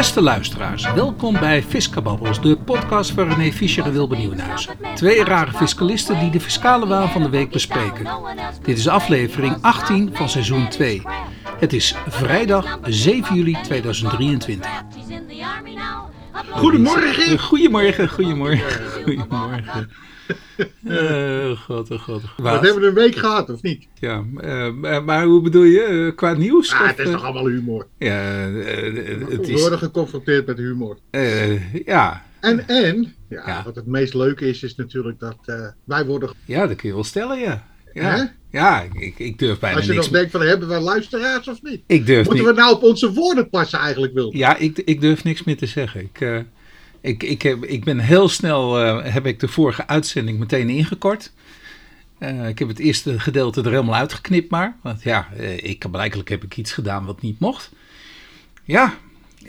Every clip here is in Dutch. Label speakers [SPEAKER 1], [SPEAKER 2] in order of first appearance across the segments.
[SPEAKER 1] Beste luisteraars, welkom bij Fiscababbels, de podcast van René Fischer en Wilbert Nieuwenhuizen. Twee rare fiscalisten die de fiscale waan van de week bespreken. Dit is aflevering 18 van seizoen 2. Het is vrijdag 7 juli 2023.
[SPEAKER 2] Goedemorgen.
[SPEAKER 1] Goedemorgen, goedemorgen, goedemorgen. Oh god, oh god.
[SPEAKER 2] Wat hebben we een week gehad, of niet?
[SPEAKER 1] Ja, uh, maar hoe bedoel je? Uh, qua nieuws?
[SPEAKER 2] Ah,
[SPEAKER 1] of,
[SPEAKER 2] het is
[SPEAKER 1] uh,
[SPEAKER 2] toch allemaal humor?
[SPEAKER 1] Ja, het
[SPEAKER 2] We
[SPEAKER 1] is...
[SPEAKER 2] worden geconfronteerd met humor.
[SPEAKER 1] ja.
[SPEAKER 2] En, en ja,
[SPEAKER 1] Ja.
[SPEAKER 2] wat het meest leuke is, is natuurlijk dat eh, wij worden...
[SPEAKER 1] ja, dat kun je wel stellen, ja.
[SPEAKER 2] Hè?
[SPEAKER 1] Ja, ja ik, ik durf bijna
[SPEAKER 2] Als je
[SPEAKER 1] niks
[SPEAKER 2] nog denkt van, hebben wij luisteraars of niet?
[SPEAKER 1] Ik durf
[SPEAKER 2] Moeten
[SPEAKER 1] niet...
[SPEAKER 2] we nou op onze woorden passen eigenlijk, Wil?
[SPEAKER 1] Ja, ik, ik durf niks meer te zeggen. Ik, eh, ik, ik, heb, ik ben heel snel, eh, heb ik de vorige uitzending meteen ingekort. Eh, ik heb het eerste gedeelte er helemaal uitgeknipt maar. Want ja, eh, ik, blijkbaar heb ik iets gedaan wat niet mocht. Ja,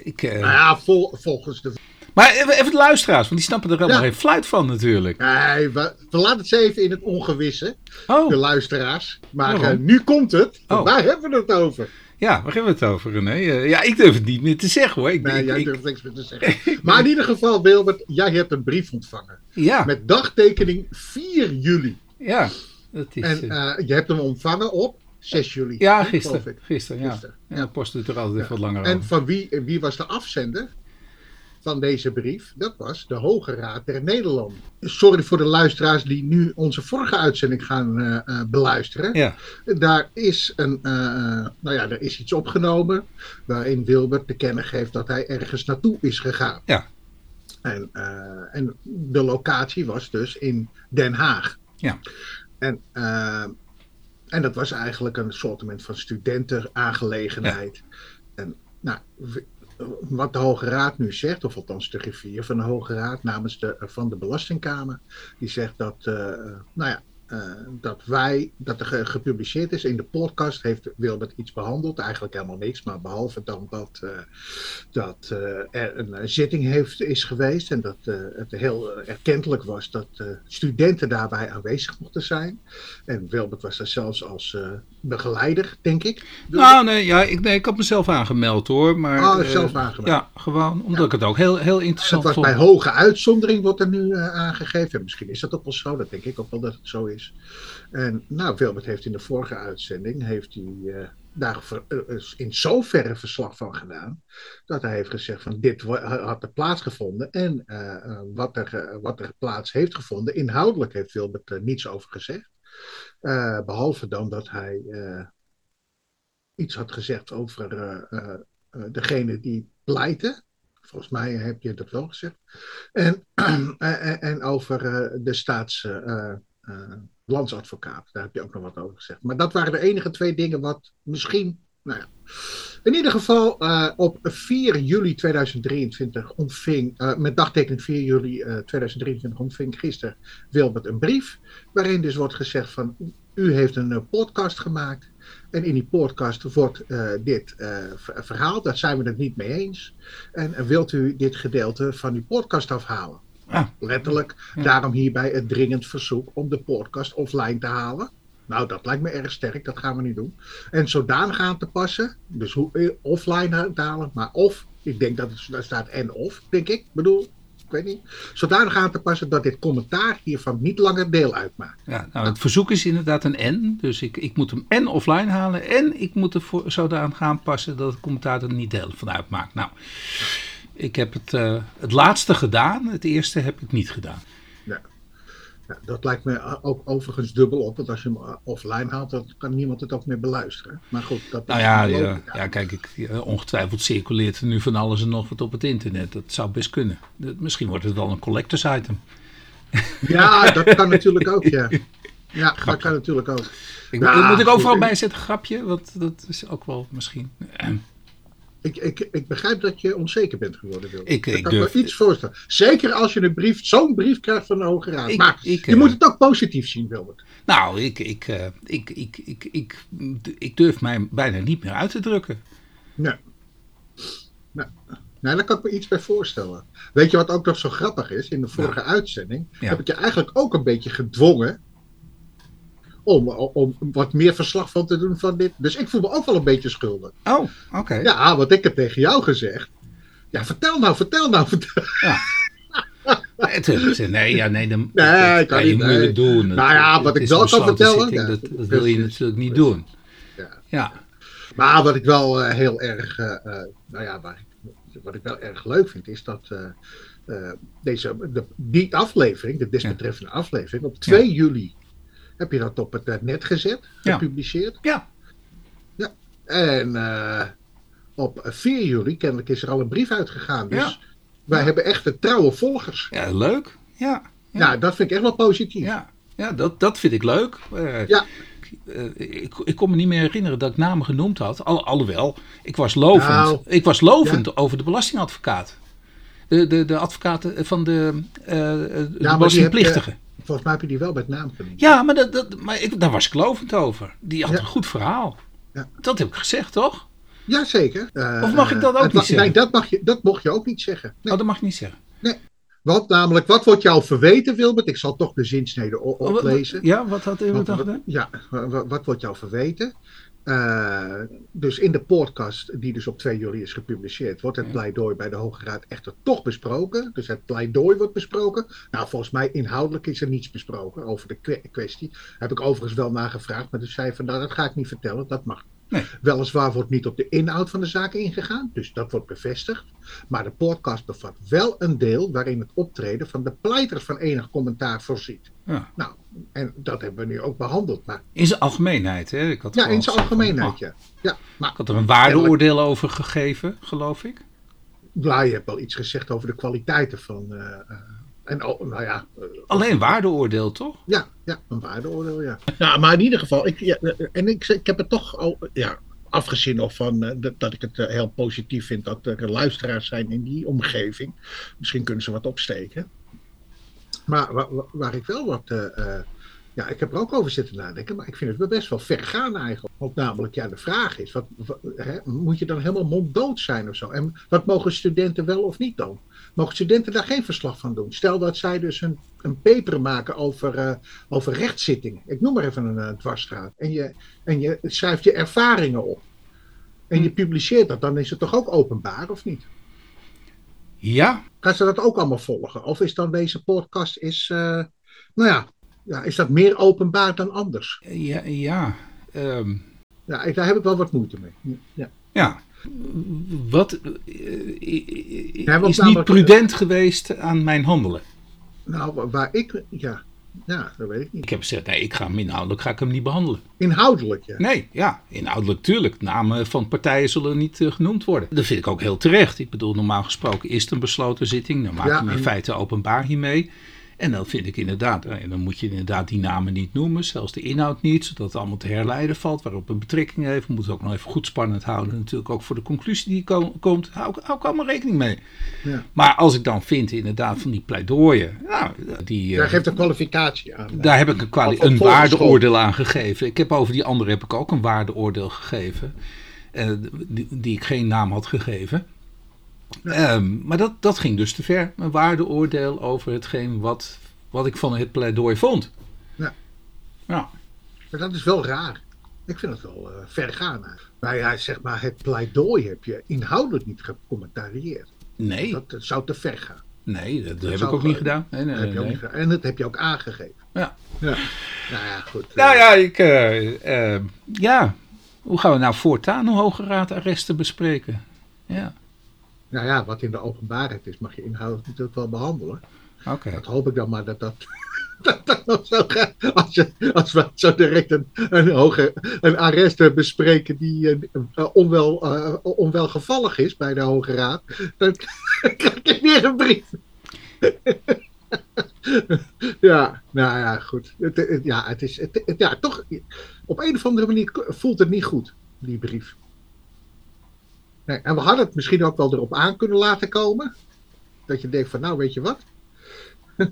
[SPEAKER 1] ik,
[SPEAKER 2] Nou ja, vol- volgens de...
[SPEAKER 1] maar even, even de luisteraars, want die snappen er helemaal
[SPEAKER 2] Ja.
[SPEAKER 1] geen fluit van natuurlijk.
[SPEAKER 2] Nee, we, we laten het ze even in het ongewisse, de
[SPEAKER 1] Oh,
[SPEAKER 2] luisteraars. Maar nu komt het.
[SPEAKER 1] Oh.
[SPEAKER 2] Waar hebben we het over?
[SPEAKER 1] Ja, waar hebben we het over René? Eh, ja, ik durf het niet meer te zeggen hoor. Ik,
[SPEAKER 2] Nee,
[SPEAKER 1] ik-
[SPEAKER 2] jij
[SPEAKER 1] ik-
[SPEAKER 2] durft niks meer te zeggen. Maar in ieder geval, Wilbert, jij hebt een brief ontvangen.
[SPEAKER 1] ja,
[SPEAKER 2] Met dagtekening 4 juli.
[SPEAKER 1] ja, dat is...
[SPEAKER 2] En
[SPEAKER 1] eh,
[SPEAKER 2] eh, je hebt hem ontvangen op 6 juli.
[SPEAKER 1] ja, gisteren. Gisteren, ja.
[SPEAKER 2] Gisteren,
[SPEAKER 1] Ja,
[SPEAKER 2] ja.
[SPEAKER 1] post doet er altijd wat langer
[SPEAKER 2] En
[SPEAKER 1] over.
[SPEAKER 2] van wie, wie was de afzender van deze brief? Dat was de Hoge Raad der Nederlanden. Sorry voor de luisteraars die nu onze vorige uitzending gaan eh, eh, beluisteren.
[SPEAKER 1] Ja,
[SPEAKER 2] Daar is, een, eh, nou ja, er is iets opgenomen waarin Wilbert te kennen geeft dat hij ergens naartoe is gegaan.
[SPEAKER 1] Ja.
[SPEAKER 2] En, en de locatie was dus in Den Haag.
[SPEAKER 1] Ja.
[SPEAKER 2] En, en dat was eigenlijk een soort van studentenaangelegenheid. En nou, wat de Hoge Raad nu zegt, of althans de griffier van de Hoge Raad namens de, van de Belastingkamer, die zegt dat, eh, nou ja, eh, dat wij, dat er ge- gepubliceerd is in de podcast, heeft Wilbert iets behandeld. Eigenlijk helemaal niks, maar behalve dan dat, eh, dat eh, er een eh, zitting heeft, is geweest en dat eh, het heel eh, erkentelijk was dat eh, studenten daarbij aanwezig mochten zijn. En Wilbert was daar zelfs als eh, begeleider, denk ik.
[SPEAKER 1] Nou, nee, ja, ik, nee, ik had mezelf aangemeld hoor. Maar,
[SPEAKER 2] Oh,
[SPEAKER 1] eh,
[SPEAKER 2] zelf aangemeld.
[SPEAKER 1] Ja, gewoon omdat ik het ook heel, heel interessant
[SPEAKER 2] was
[SPEAKER 1] vond.
[SPEAKER 2] bij hoge uitzondering, wordt er nu eh, aangegeven. En misschien is dat ook wel zo, dat denk ik ook wel dat het zo is. En nou, Wilbert heeft in de vorige uitzending heeft hij, eh, daar eh, in zoverre verslag van gedaan. Dat hij heeft gezegd van dit had er plaatsgevonden. En eh, eh, wat, er, eh, wat er plaats heeft gevonden, inhoudelijk heeft Wilbert er niets over gezegd. Eh, behalve dan dat hij eh, iets had gezegd over eh, degene die pleiten. Volgens mij heb je dat wel gezegd. En, en, over de staats. landsadvocaat, daar heb je ook nog wat over gezegd. Maar dat waren de enige twee dingen wat misschien. Nou ja. In ieder geval, eh, op 4 juli 2023 ontving, eh, met dagtekening 4 juli eh, 2023 ontving gisteren Wilbert een brief. Waarin dus wordt gezegd van, u heeft een eh, podcast gemaakt. En in die podcast wordt eh, dit eh, ver- verhaald. Daar zijn we het niet mee eens. En eh, wilt u dit gedeelte van uw podcast afhalen?
[SPEAKER 1] Ah.
[SPEAKER 2] Letterlijk.
[SPEAKER 1] Ja.
[SPEAKER 2] Daarom hierbij het dringend verzoek om de podcast offline te halen. Nou, dat lijkt me erg sterk. Dat gaan we niet doen. En zodanig aan te passen. Dus hoe, eh, offline halen. Maar of. Ik denk dat het daar staat en of. Denk ik. bedoel. Ik weet niet. Zodanig aan te passen dat dit commentaar hiervan niet langer deel uitmaakt.
[SPEAKER 1] Ja, nou, het verzoek is inderdaad een N. Dus ik, ik moet hem en offline halen. En ik moet er voor, zodanig gaan passen dat het commentaar er niet deel van uitmaakt. Nou, ik heb het, eh, het laatste gedaan. Het eerste heb ik niet gedaan.
[SPEAKER 2] Ja, dat lijkt me ook overigens dubbel op. Want als je hem eh, offline haalt, dan kan niemand het ook meer beluisteren. Maar goed, dat
[SPEAKER 1] Nou
[SPEAKER 2] is
[SPEAKER 1] ja, ja, ja kijk, ik, ongetwijfeld circuleert er nu van alles en nog wat op het internet. Dat zou best kunnen. Dat- misschien wordt het wel een collectors item.
[SPEAKER 2] Ja, dat kan natuurlijk ook, ja. Ja, dat kan natuurlijk ook.
[SPEAKER 1] Ik, moet ik overal bijzetten, grapje? Want dat is ook wel misschien.
[SPEAKER 2] Ik, ik, ik begrijp dat je onzeker bent geworden, Wil.
[SPEAKER 1] Ik- ik
[SPEAKER 2] kan me iets voorstellen. Zeker als je een brief, zo'n brief krijgt van de Hoge Raad.
[SPEAKER 1] Ik-
[SPEAKER 2] maar
[SPEAKER 1] ik,
[SPEAKER 2] je
[SPEAKER 1] eh,
[SPEAKER 2] moet het ook positief zien, Wilbert.
[SPEAKER 1] Nou, ik, ik, eh, ik, ik, ik, ik, ik durf mij bijna niet meer uit te drukken.
[SPEAKER 2] Nee. Nee. Nee, daar kan ik me iets bij voorstellen. Weet je wat ook nog zo grappig is? In de vorige uitzending
[SPEAKER 1] Ja.
[SPEAKER 2] heb ik je eigenlijk ook een beetje gedwongen om, om wat meer verslag van te doen van dit. Dus ik voel me ook wel een beetje schuldig.
[SPEAKER 1] Oh, oké.
[SPEAKER 2] Ja, want ik heb tegen jou gezegd Ja, vertel nou, vertel nou, vertel.
[SPEAKER 1] Ja. Gezegd, nee, ja, nee, dan,
[SPEAKER 2] Nee,
[SPEAKER 1] dat
[SPEAKER 2] kan
[SPEAKER 1] kan je
[SPEAKER 2] niet,
[SPEAKER 1] moeilijk
[SPEAKER 2] nee.
[SPEAKER 1] doen.
[SPEAKER 2] Nou ja, wat ik wel kan vertellen,
[SPEAKER 1] zitting,
[SPEAKER 2] ja,
[SPEAKER 1] dat, dat wil je natuurlijk niet
[SPEAKER 2] precies.
[SPEAKER 1] doen.
[SPEAKER 2] Ja.
[SPEAKER 1] Ja,
[SPEAKER 2] Maar wat ik wel eh, heel erg, eh, eh, nou ja, waar ik, wat ik wel erg leuk vind, is dat deze, de, die aflevering, de desbetreffende aflevering, op 2 juli heb je dat op het eh, net gezet,
[SPEAKER 1] Ja.
[SPEAKER 2] gepubliceerd.
[SPEAKER 1] ja,
[SPEAKER 2] En eh, op 4 juli, kennelijk is er al een brief uitgegaan. Dus
[SPEAKER 1] Ja.
[SPEAKER 2] wij
[SPEAKER 1] Ja.
[SPEAKER 2] hebben echt de trouwe volgers.
[SPEAKER 1] ja, leuk. Ja, ja.
[SPEAKER 2] Nou, dat vind ik echt wel positief.
[SPEAKER 1] Ja, ja dat, dat vind ik leuk. Eh,
[SPEAKER 2] Ja.
[SPEAKER 1] ik, ik kon me niet meer herinneren dat ik namen genoemd had. Al, alhoewel, ik was lovend,
[SPEAKER 2] Nou,
[SPEAKER 1] ik was lovend over de belastingadvocaat. De, de, de advocaat van de, eh, de
[SPEAKER 2] die heb je-
[SPEAKER 1] belastingplichtige.
[SPEAKER 2] Volgens mij heb je die wel met naam genoemd.
[SPEAKER 1] Ja, maar, dat, dat, maar ik, daar was ik lovend over. Die had
[SPEAKER 2] Ja.
[SPEAKER 1] een goed verhaal.
[SPEAKER 2] Ja.
[SPEAKER 1] Dat heb ik gezegd, toch?
[SPEAKER 2] Jazeker. Eh,
[SPEAKER 1] Of mag ik dat ook niet
[SPEAKER 2] wa-
[SPEAKER 1] zeggen?
[SPEAKER 2] Nee, dat, mag je, dat mocht je ook niet zeggen. Nee.
[SPEAKER 1] Oh, dat mag ik niet zeggen.
[SPEAKER 2] Want namelijk, wat wordt jou verweten, Wilbert? Ik zal toch de zinsnede
[SPEAKER 1] Oh, wat-
[SPEAKER 2] oplezen.
[SPEAKER 1] Ja, wat had u
[SPEAKER 2] Wat- wat-
[SPEAKER 1] gedaan?
[SPEAKER 2] ja, wa- wa- wat wordt jou verweten? Eh, dus in de podcast, die dus op 2 juli is gepubliceerd, wordt het
[SPEAKER 1] Ja.
[SPEAKER 2] pleidooi bij de Hoge Raad echter toch besproken. Dus het pleidooi wordt besproken. Nou, volgens mij inhoudelijk is er niets besproken over de kwe- kwestie. Heb ik overigens wel nagevraagd, maar toen zei van, nou, dat ga ik niet vertellen, dat mag.
[SPEAKER 1] Nee.
[SPEAKER 2] Weliswaar wordt niet op de inhoud van de zaak ingegaan, dus dat wordt bevestigd. Maar de podcast bevat wel een deel waarin het optreden van de pleiters van enig commentaar voorziet.
[SPEAKER 1] Ja.
[SPEAKER 2] Nou, en dat hebben we nu ook behandeld. Maar
[SPEAKER 1] In zijn algemeenheid, hè? Ik had
[SPEAKER 2] ja, in zijn
[SPEAKER 1] van,
[SPEAKER 2] algemeenheid,
[SPEAKER 1] oh,
[SPEAKER 2] ja. ja. Maar
[SPEAKER 1] Ik had er een waardeoordeel over gegeven, geloof ik.
[SPEAKER 2] ja, je hebt wel iets gezegd over de kwaliteiten van. eh, eh, en oh, nou ja. eh,
[SPEAKER 1] Alleen waardeoordeel, toch?
[SPEAKER 2] ja, ja, een waardeoordeel, ja. Nou, maar in ieder geval, ik, ja, en ik, ik heb het toch al, ja, afgezien of van dat, ik het heel positief vind dat er luisteraars zijn in die omgeving. Misschien kunnen ze wat opsteken. Maar wa- wa- waar, ik wel wat. eh, eh, ja, ik heb er ook over zitten nadenken, maar ik vind het wel best wel ver gaan eigenlijk. Want namelijk, ja, de vraag is: wat, hè, moet je dan helemaal monddood zijn of zo? En wat mogen studenten wel of niet dan? Mogen studenten daar geen verslag van doen? Stel dat zij dus een, een paper maken over, eh, over rechtszittingen. Ik noem maar even een dwarsstraat. En je, en je schrijft je ervaringen op. En je publiceert dat, dan is het toch ook openbaar, of niet?
[SPEAKER 1] Ja,
[SPEAKER 2] Gaan ze dat ook allemaal volgen? Of is dan deze podcast, is, eh, nou ja, ja, is dat meer openbaar dan anders?
[SPEAKER 1] ja, ja. ehm,
[SPEAKER 2] Ja, ik- daar heb ik wel wat moeite mee. Ja.
[SPEAKER 1] ja. Wat eh, is niet prudent geweest aan mijn handelen?
[SPEAKER 2] Nou, wa- waar ik, ja, ja, dat weet ik niet.
[SPEAKER 1] Ik heb gezegd, nee, ik ga hem inhoudelijk ga ik hem niet behandelen.
[SPEAKER 2] Inhoudelijk, ja.
[SPEAKER 1] Nee, ja, inhoudelijk tuurlijk. Namen van partijen zullen niet eh, genoemd worden. Dat vind ik ook heel terecht. Ik bedoel, normaal gesproken is het een besloten zitting. Dan maak je
[SPEAKER 2] Ja,
[SPEAKER 1] hem in
[SPEAKER 2] en-
[SPEAKER 1] feite openbaar hiermee. En dan vind ik inderdaad, eh, dan moet je inderdaad die namen niet noemen, zelfs de inhoud niet, zodat het allemaal te herleiden valt, waarop een betrekking heeft. We moeten het ook nog even goed spannend houden, natuurlijk ook voor de conclusie die ko- komt. Hou, ik- hou ik allemaal rekening mee.
[SPEAKER 2] Ja.
[SPEAKER 1] Maar als ik dan vind inderdaad van die pleidooien, nou, die,
[SPEAKER 2] Daar
[SPEAKER 1] eh,
[SPEAKER 2] geeft een kwalificatie aan.
[SPEAKER 1] daar heb ik een, kwali- een waardeoordeel aan gegeven. Ik heb over die andere heb ik ook een waardeoordeel gegeven. eh, die, die ik geen naam had gegeven. Ehm, maar dat, dat ging dus te ver. Een waardeoordeel over hetgeen wat, wat ik van het pleidooi vond.
[SPEAKER 2] Ja.
[SPEAKER 1] Ja.
[SPEAKER 2] Maar dat is wel raar. Ik vind het wel eh, ver gaan. Maar ja, zeg maar, het pleidooi heb je inhoudelijk niet gecommentarieerd.
[SPEAKER 1] Nee,
[SPEAKER 2] Dat, dat zou te ver gaan.
[SPEAKER 1] nee, dat, heb ik ook niet
[SPEAKER 2] ge-
[SPEAKER 1] gedaan. Nee, nee,
[SPEAKER 2] Dat heb je ook niet gedaan. En dat heb je ook aangegeven.
[SPEAKER 1] Ja.
[SPEAKER 2] Ja. Nou ja, goed. eh,
[SPEAKER 1] Nou ja, ik, eh, ja, hoe gaan we nou voortaan een Hoge Raad arresten bespreken? Ja,
[SPEAKER 2] Nou ja, wat in de openbaarheid is, mag je inhoudelijk natuurlijk wel behandelen.
[SPEAKER 1] oké.
[SPEAKER 2] Dat hoop ik dan maar dat dat, dat, dat nog zo gaat. Als, je, als we zo direct een, een, hoge, een arrest bespreken die eh, onwel, eh, onwelgevallig is bij de Hoge Raad, dan krijg ik weer een brief. ja, nou ja, goed. Het, het- ja, het is, het- ja, toch, op een of andere manier voelt het niet goed, die brief. Nee, en we hadden het misschien ook wel erop aan kunnen laten komen. Dat je denkt van, nou weet je wat,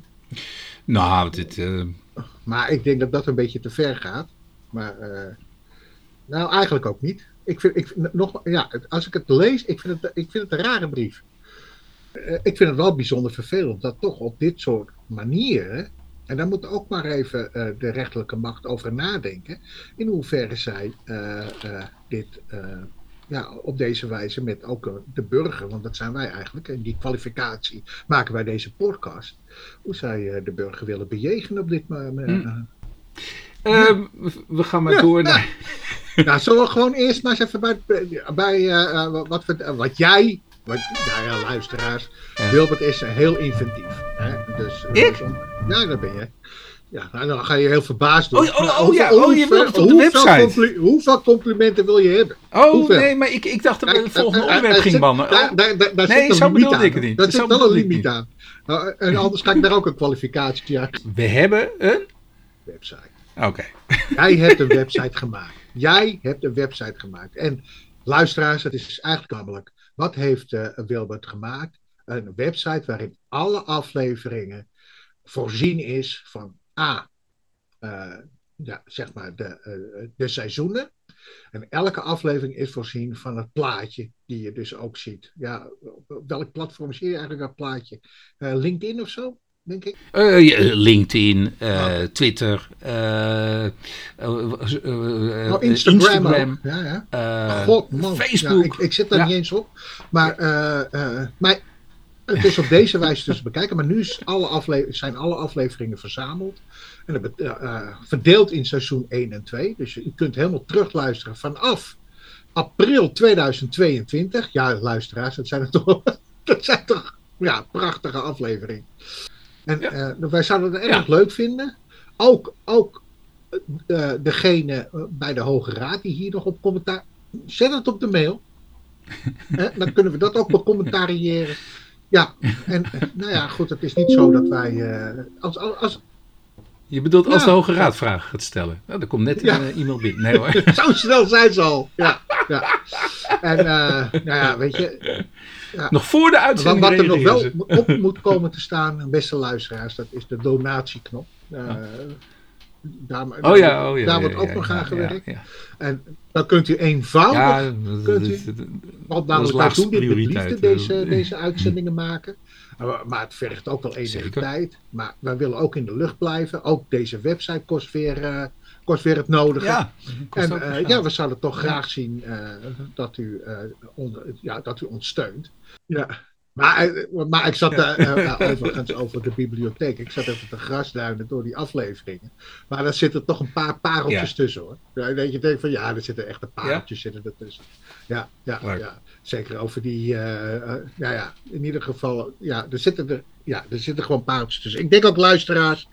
[SPEAKER 1] Nou, dit, eh,
[SPEAKER 2] Maar ik denk dat dat een beetje te ver gaat. Maar eh, nou, eigenlijk ook niet. Ik vind, ik, vind- nog, ja, als ik het lees, ik vind het, ik vind het een rare brief. Eh, ik vind het wel bijzonder vervelend dat toch op dit soort manieren. En daar moet ook maar even de rechterlijke macht over nadenken. In hoeverre zij eh, dit, ja, op deze wijze met ook eh, de burger, want dat zijn wij eigenlijk, en die kwalificatie maken wij deze podcast, hoe zij uh, de burger willen bejegenen op dit moment.
[SPEAKER 1] Hm. Uh, we gaan maar door naar...
[SPEAKER 2] Nou, zullen we gewoon eerst maar eens even bij, bij uh, wat, wat jij wat, nou ja, luisteraars. Ja. Wilbert is heel inventief. Hè? Dus,
[SPEAKER 1] ik? Dus,
[SPEAKER 2] ja, dat ben je. Ja, nou, dan ga je heel verbaasd doen.
[SPEAKER 1] Oh, oh, oh, ja, oh, je wilt het op de website.
[SPEAKER 2] Hoeveel complimenten wil je hebben?
[SPEAKER 1] Oh, hoeveel? nee, maar ik, ik dacht dat we het volgende onderwerp ging bannen.
[SPEAKER 2] Daar, daar, daar, daar nee,
[SPEAKER 1] zo bedoelde ik het niet.
[SPEAKER 2] Daar zit wel een limiet aan. Nou, en anders ga ik daar ook een kwalificatie aan.
[SPEAKER 1] We hebben een...
[SPEAKER 2] Website.
[SPEAKER 1] Oké.
[SPEAKER 2] Jij hebt een website gemaakt. Jij hebt een website gemaakt. En luisteraars, het is eigenlijk namelijk wat heeft uh, Wilbert gemaakt? Een website waarin alle afleveringen voorzien is van A, uh, ja, zeg maar de, uh, de seizoenen. En elke aflevering is voorzien van het plaatje die je dus ook ziet. Ja, op welk platform zie je eigenlijk dat plaatje? LinkedIn of zo? denk ik?
[SPEAKER 1] LinkedIn, Twitter,
[SPEAKER 2] oh, Instagram. Instagram ja, ja. God, man. Facebook. Ja, ik, ik, zit daar niet eens op. Maar, maar het is op deze wijze dus bekijken. Maar nu is alle zijn alle afleveringen verzameld. En verdeeld in seizoen 1 en 2. Dus je kunt helemaal terugluisteren vanaf april 2022. Ja, luisteraars, dat zijn, toch, dat zijn toch ja, prachtige afleveringen. En ja. uh, wij zouden het erg leuk vinden. Ook, ook uh, degene eh, bij de Hoge Raad die hier nog op commentaar. Zet het op de mail. dan kunnen we dat ook becommentariëren. Ja, en nou ja, goed, het is niet zo dat wij. als, als,
[SPEAKER 1] je bedoelt als de Hoge Raad vragen gaat stellen. Nou, er komt net een e-mail binnen. Nee hoor.
[SPEAKER 2] Zo snel zijn ze al. Ja, ja. En nou ja, weet je.
[SPEAKER 1] Ja. Nog voor de uitzending.
[SPEAKER 2] Wat, er nog wel op moet komen te staan, beste luisteraars, dat is de donatieknop. Uh, daar,
[SPEAKER 1] oh ja, oh ja,
[SPEAKER 2] daar wordt ook nog aan gewerkt. En dan kunt u eenvoudig, kunt u, want namelijk wij doen dit met liefde, deze, deze uitzendingen maken. Maar het vergt ook wel enige tijd. Maar wij willen ook in de lucht blijven. Ook deze website kost weer, uh, kost weer het nodige.
[SPEAKER 1] Ja,
[SPEAKER 2] en uh, ja, we zouden toch graag zien uh, dat, u, onder, ja, dat u ons steunt. Ja. Maar, eh, maar ik zat uh, uh, overigens over de bibliotheek. Ik zat even te grasduinen door die afleveringen. Maar daar zitten toch een paar pareltjes tussen hoor. Ja, dat je denkt van ja, er zitten echt een pareltjes ja? zitten ertussen. Ja, ja, ja. Zeker over die. ja, ja, in ieder geval. Ja, er zitten er. Ja, er zitten gewoon pareltjes tussen. Ik denk ook luisteraars.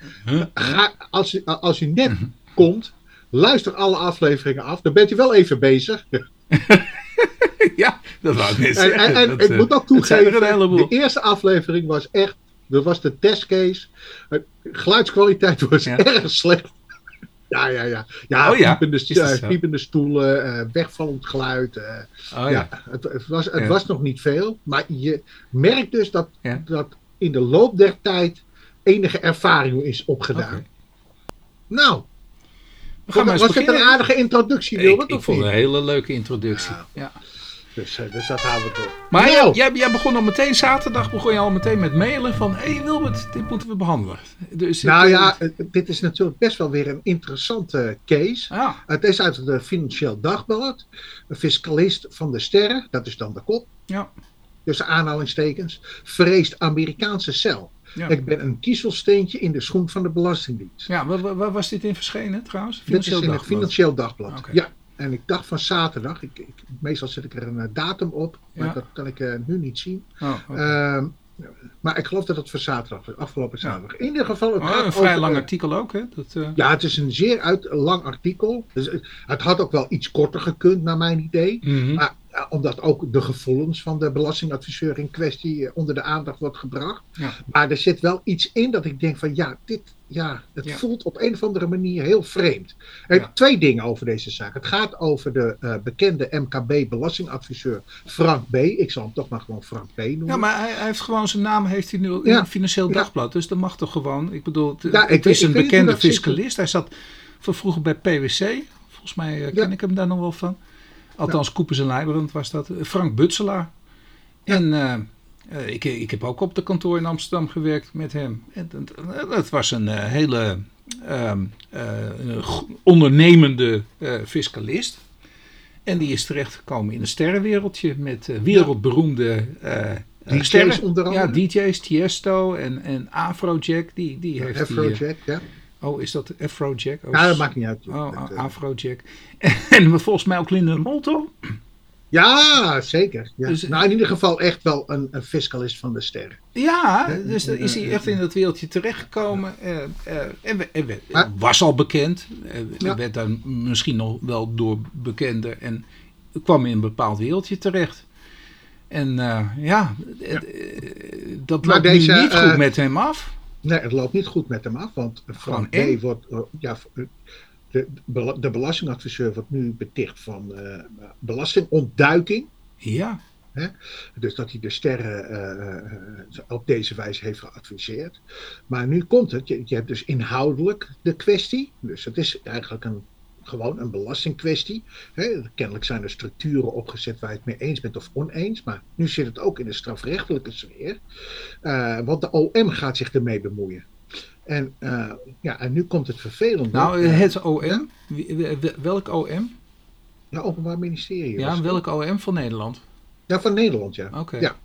[SPEAKER 2] Ga, als, u, als u net komt, luister alle afleveringen af. Dan bent u wel even bezig.
[SPEAKER 1] ja, dat wou ik
[SPEAKER 2] En, en, en ik moet ook toegeven, de eerste aflevering was echt, dat was de testcase. De geluidskwaliteit was erg slecht. Ja, ja, ja. Ja,
[SPEAKER 1] oh, ja?
[SPEAKER 2] Piepende, piepende stoelen, uh, wegvallend geluid. Uh, oh, ja. het, het, was, het was nog niet veel, maar je merkt dus dat, dat in de loop der tijd enige ervaring is opgedaan. Okay. Nou, was het een aardige introductie, Wilbert?
[SPEAKER 1] Ik, ik vond het een hele leuke introductie. ja.
[SPEAKER 2] Dus, uh, dus dat houden we door.
[SPEAKER 1] Maar nou. jij, jij, begon al meteen, zaterdag begon je al meteen met mailen van... Hé hey Wilbert, dit moeten we behandelen.
[SPEAKER 2] Dus, nou ja, dit is natuurlijk best wel weer een interessante case.
[SPEAKER 1] Ah.
[SPEAKER 2] Het is uit het Financieel Dagblad. Een fiscalist van de sterren, dat is dan de kop.
[SPEAKER 1] Ja.
[SPEAKER 2] Dus aanhalingstekens. Vreest Amerikaanse cel. Ja. Ik ben een kiezelsteentje in de schoen van de Belastingdienst.
[SPEAKER 1] Ja, waar, waar was dit in verschenen trouwens?
[SPEAKER 2] Financieel dit is in het Financieel Dagblad. Ja. En ik dacht van zaterdag, ik, ik, meestal zet ik er een eh, datum op, maar dat kan ik uh, nu niet zien.
[SPEAKER 1] Oh, okay. uh,
[SPEAKER 2] maar ik geloof dat het voor zaterdag was, afgelopen zaterdag. In ieder geval. Het
[SPEAKER 1] oh, een vrij lang artikel ook, hè? Dat, uh...
[SPEAKER 2] Ja, het is een zeer uit, lang artikel. Dus, het had ook wel iets korter gekund, naar mijn idee.
[SPEAKER 1] Mm -hmm.
[SPEAKER 2] Maar omdat ook de gevoelens van de belastingadviseur in kwestie onder de aandacht wordt gebracht.
[SPEAKER 1] Ja.
[SPEAKER 2] Maar er zit wel iets in dat ik denk van ja, dit, ja, het ja. voelt op een of andere manier heel vreemd. Er ja. Twee dingen over deze zaak. Het gaat over de uh, bekende MKB-belastingadviseur Frank B. Ik zal hem toch maar gewoon Frank B noemen.
[SPEAKER 1] Ja, maar hij, hij heeft gewoon zijn naam heeft hij nu in het Financieel Dagblad. Dus dat mag toch gewoon. Ik bedoel, het, het ik, is een bekende fiscalist. Hij zat van vroeger bij PwC. Volgens mij uh, ken ik hem daar nog wel van. Althans, ja. Koepers en Leijberend was dat. Frank Butselaar. En uh, ik, ik heb ook op de kantoor in Amsterdam gewerkt met hem. Het was een uh, hele uh, ondernemende fiscalist. En die is terechtgekomen in een sterrenwereldje met wereldberoemde uh,
[SPEAKER 2] DJ's
[SPEAKER 1] sterren.
[SPEAKER 2] onder andere?
[SPEAKER 1] Ja, DJ's, Tiesto en, en Afrojack. Die, die heeft
[SPEAKER 2] Afrojack, ja.
[SPEAKER 1] Oh, is dat Afrojack? Oh,
[SPEAKER 2] ja, dat maakt niet uit.
[SPEAKER 1] Oh,
[SPEAKER 2] dat,
[SPEAKER 1] Afrojack. En volgens mij ook Linda Molto.
[SPEAKER 2] Ja, zeker. Ja.
[SPEAKER 1] Dus-
[SPEAKER 2] nou, in ieder geval echt wel een, een fiscalist van de sterren.
[SPEAKER 1] Ja, dus dan is hij echt in dat wereldje terechtgekomen. Uh, uh, en, en was al bekend.
[SPEAKER 2] Ja.
[SPEAKER 1] Werd daar misschien nog wel door bekender. En kwam in een bepaald wereldje terecht. En eh, ja, eh, dat loopt
[SPEAKER 2] deze,
[SPEAKER 1] niet goed
[SPEAKER 2] eh,
[SPEAKER 1] met hem af.
[SPEAKER 2] Nee, het loopt niet goed met hem af, want Frank. B. wordt, eh, ja, de, de, de belastingadviseur wordt nu beticht van eh, belastingontduiking.
[SPEAKER 1] Ja,
[SPEAKER 2] Dus dat hij de sterren eh, eh, op deze wijze heeft geadviseerd. Maar nu komt het, je, je hebt dus inhoudelijk de kwestie. Dus het is eigenlijk een, gewoon een belastingkwestie. Kennelijk zijn er structuren opgezet waar je het mee eens bent of oneens. Maar nu zit het ook in de strafrechtelijke sfeer. Eh, want de OM gaat zich ermee bemoeien. En, eh, ja, en nu komt het vervelende.
[SPEAKER 1] nou
[SPEAKER 2] Eh,
[SPEAKER 1] het OM.
[SPEAKER 2] ja?
[SPEAKER 1] Welk OM?
[SPEAKER 2] ja, Openbaar Ministerie.
[SPEAKER 1] Ja, welk OM van Nederland?
[SPEAKER 2] Ja, van Nederland, ja.
[SPEAKER 1] Oké.
[SPEAKER 2] Ja.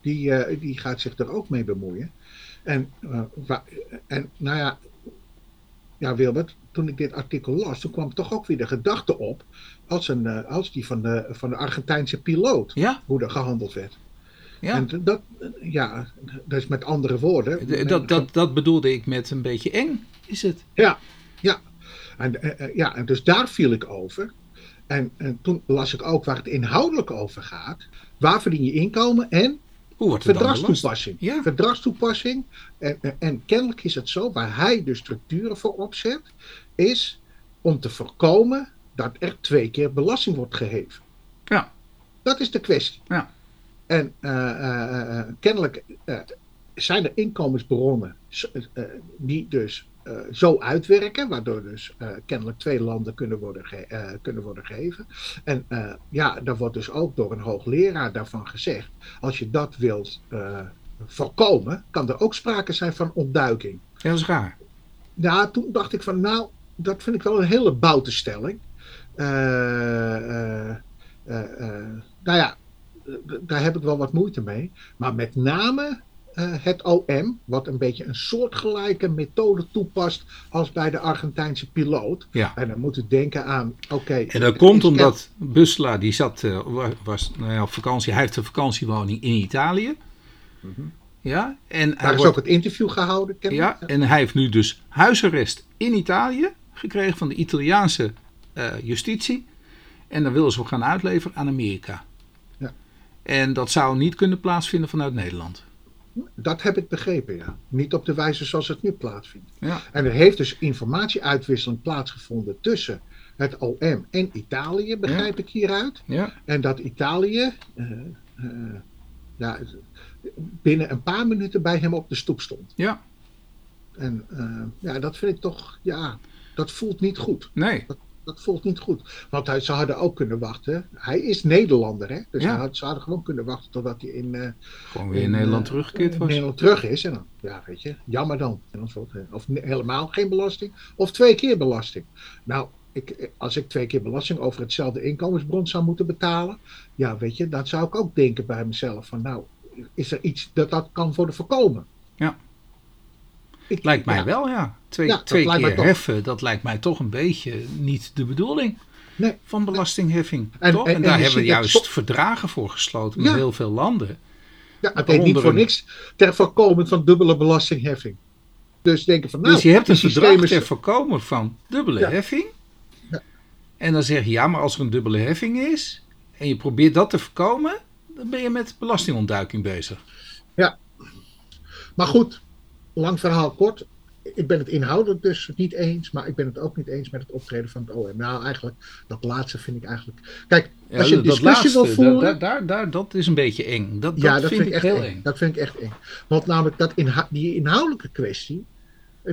[SPEAKER 2] Die, eh, die gaat zich er ook mee bemoeien. En, en nou ja, ja, Wilbert, toen ik dit artikel las, toen kwam toch ook weer de gedachte op als, een, eh, als die van de, van de Argentijnse piloot,
[SPEAKER 1] Ja,
[SPEAKER 2] hoe er gehandeld werd.
[SPEAKER 1] ja.
[SPEAKER 2] En dat, ja, dat is met andere woorden.
[SPEAKER 1] Dat, dat, dat bedoelde ik met een beetje eng, is het?
[SPEAKER 2] Ja, ja. En, eh, eh, ja, en dus daar viel ik over. En, en toen las ik ook waar het inhoudelijk over gaat. Waar verdien je inkomen en
[SPEAKER 1] Hoe wordt
[SPEAKER 2] verdragstoepassing.
[SPEAKER 1] Ja.
[SPEAKER 2] Verdragstoepassing. En, en, en kennelijk is het zo, waar hij de structuren voor opzet, is om te voorkomen dat er twee keer belasting wordt geheven.
[SPEAKER 1] Ja.
[SPEAKER 2] Dat is de kwestie.
[SPEAKER 1] Ja.
[SPEAKER 2] En eh, eh, eh, kennelijk zijn er inkomensbronnen die dus zo uitwerken, waardoor dus kennelijk twee landen kunnen worden, kunnen worden gegeven. En ja, daar wordt dus ook door een hoogleraar daarvan gezegd, als je dat wilt voorkomen, kan er ook sprake zijn van ontduiking.
[SPEAKER 1] Ja, dat is raar.
[SPEAKER 2] Ja, toen dacht ik van, nou, dat vind ik wel een hele boute stelling. Eh, eh, eh, nou ja, daar heb ik wel wat moeite mee. Maar met name het OM, wat een beetje een soortgelijke methode toepast als bij de Argentijnse piloot.
[SPEAKER 1] Ja.
[SPEAKER 2] En dan moet u denken aan, oké.
[SPEAKER 1] En dat
[SPEAKER 2] het
[SPEAKER 1] komt omdat Busla, die zat, wa- was nou ja, op vakantie, hij heeft een vakantiewoning in Italië. Ja, en
[SPEAKER 2] Daar
[SPEAKER 1] hij,
[SPEAKER 2] is
[SPEAKER 1] wordt,
[SPEAKER 2] ook het interview gehouden.
[SPEAKER 1] ja, en hij heeft nu dus huisarrest in Italië gekregen van de Italiaanse eh, justitie. En dan willen ze hem gaan uitleveren aan Amerika.
[SPEAKER 2] Ja.
[SPEAKER 1] En dat zou niet kunnen plaatsvinden vanuit Nederland.
[SPEAKER 2] Dat heb ik begrepen, ja. Niet op de wijze zoals het nu plaatsvindt.
[SPEAKER 1] Ja.
[SPEAKER 2] En er heeft dus informatieuitwisseling plaatsgevonden tussen het OM en Italië, begrijp ik hieruit.
[SPEAKER 1] Ja.
[SPEAKER 2] En dat Italië eh, eh, ja, binnen een paar minuten bij hem op de stoep stond.
[SPEAKER 1] Ja.
[SPEAKER 2] En ja, dat vind ik toch, ja, dat voelt niet goed.
[SPEAKER 1] Nee.
[SPEAKER 2] Dat voelt niet goed. Want hij, ze hadden ook kunnen wachten. Hij is Nederlander, hè? Dus
[SPEAKER 1] Ja.
[SPEAKER 2] hij had, ze hadden gewoon kunnen wachten totdat hij in, eh,
[SPEAKER 1] Gewoon weer in
[SPEAKER 2] in,
[SPEAKER 1] Nederland
[SPEAKER 2] eh,
[SPEAKER 1] teruggekeerd
[SPEAKER 2] in
[SPEAKER 1] was.
[SPEAKER 2] Nederland terug is. En dan, ja, weet je, jammer dan. Of helemaal geen belasting, of twee keer belasting. Nou, ik, als ik twee keer belasting over hetzelfde inkomensbron zou moeten betalen, ja, weet je, dan zou ik ook denken bij mezelf van, nou, is er iets dat dat kan worden voorkomen?
[SPEAKER 1] Ja.
[SPEAKER 2] Ik,
[SPEAKER 1] Lijkt mij
[SPEAKER 2] ja,
[SPEAKER 1] wel, ja. Twee,
[SPEAKER 2] Ja,
[SPEAKER 1] twee keer heffen, dat lijkt mij toch een beetje niet de bedoeling
[SPEAKER 2] Nee.
[SPEAKER 1] van belastingheffing.
[SPEAKER 2] En-
[SPEAKER 1] toch?
[SPEAKER 2] en-
[SPEAKER 1] En,
[SPEAKER 2] en
[SPEAKER 1] daar hebben we
[SPEAKER 2] dat
[SPEAKER 1] juist verdragen voor gesloten met
[SPEAKER 2] Ja.
[SPEAKER 1] heel veel landen.
[SPEAKER 2] Ja, het heet niet voor niks ter voorkomen van dubbele belastingheffing. Dus denken van, nou,
[SPEAKER 1] dus je hebt een verdrag ter voorkomen van dubbele
[SPEAKER 2] Ja.
[SPEAKER 1] heffing.
[SPEAKER 2] Ja.
[SPEAKER 1] En dan zeg je, ja, maar als er een dubbele heffing is en je probeert dat te voorkomen, dan ben je met belastingontduiking bezig.
[SPEAKER 2] Maar goed, lang verhaal kort. Ik ben het inhoudelijk dus niet eens, maar ik ben het ook niet eens met het optreden van het OM. Nou, eigenlijk, dat laatste vind ik eigenlijk. Kijk,
[SPEAKER 1] Ja,
[SPEAKER 2] als je een discussie wil voeren.
[SPEAKER 1] daar, daar, daar, dat is een beetje eng. Dat,
[SPEAKER 2] ja,
[SPEAKER 1] dat,
[SPEAKER 2] dat
[SPEAKER 1] vind, ik
[SPEAKER 2] echt
[SPEAKER 1] heel
[SPEAKER 2] eng.
[SPEAKER 1] eng.
[SPEAKER 2] Dat vind ik echt eng. Want namelijk dat inha- die inhoudelijke kwestie,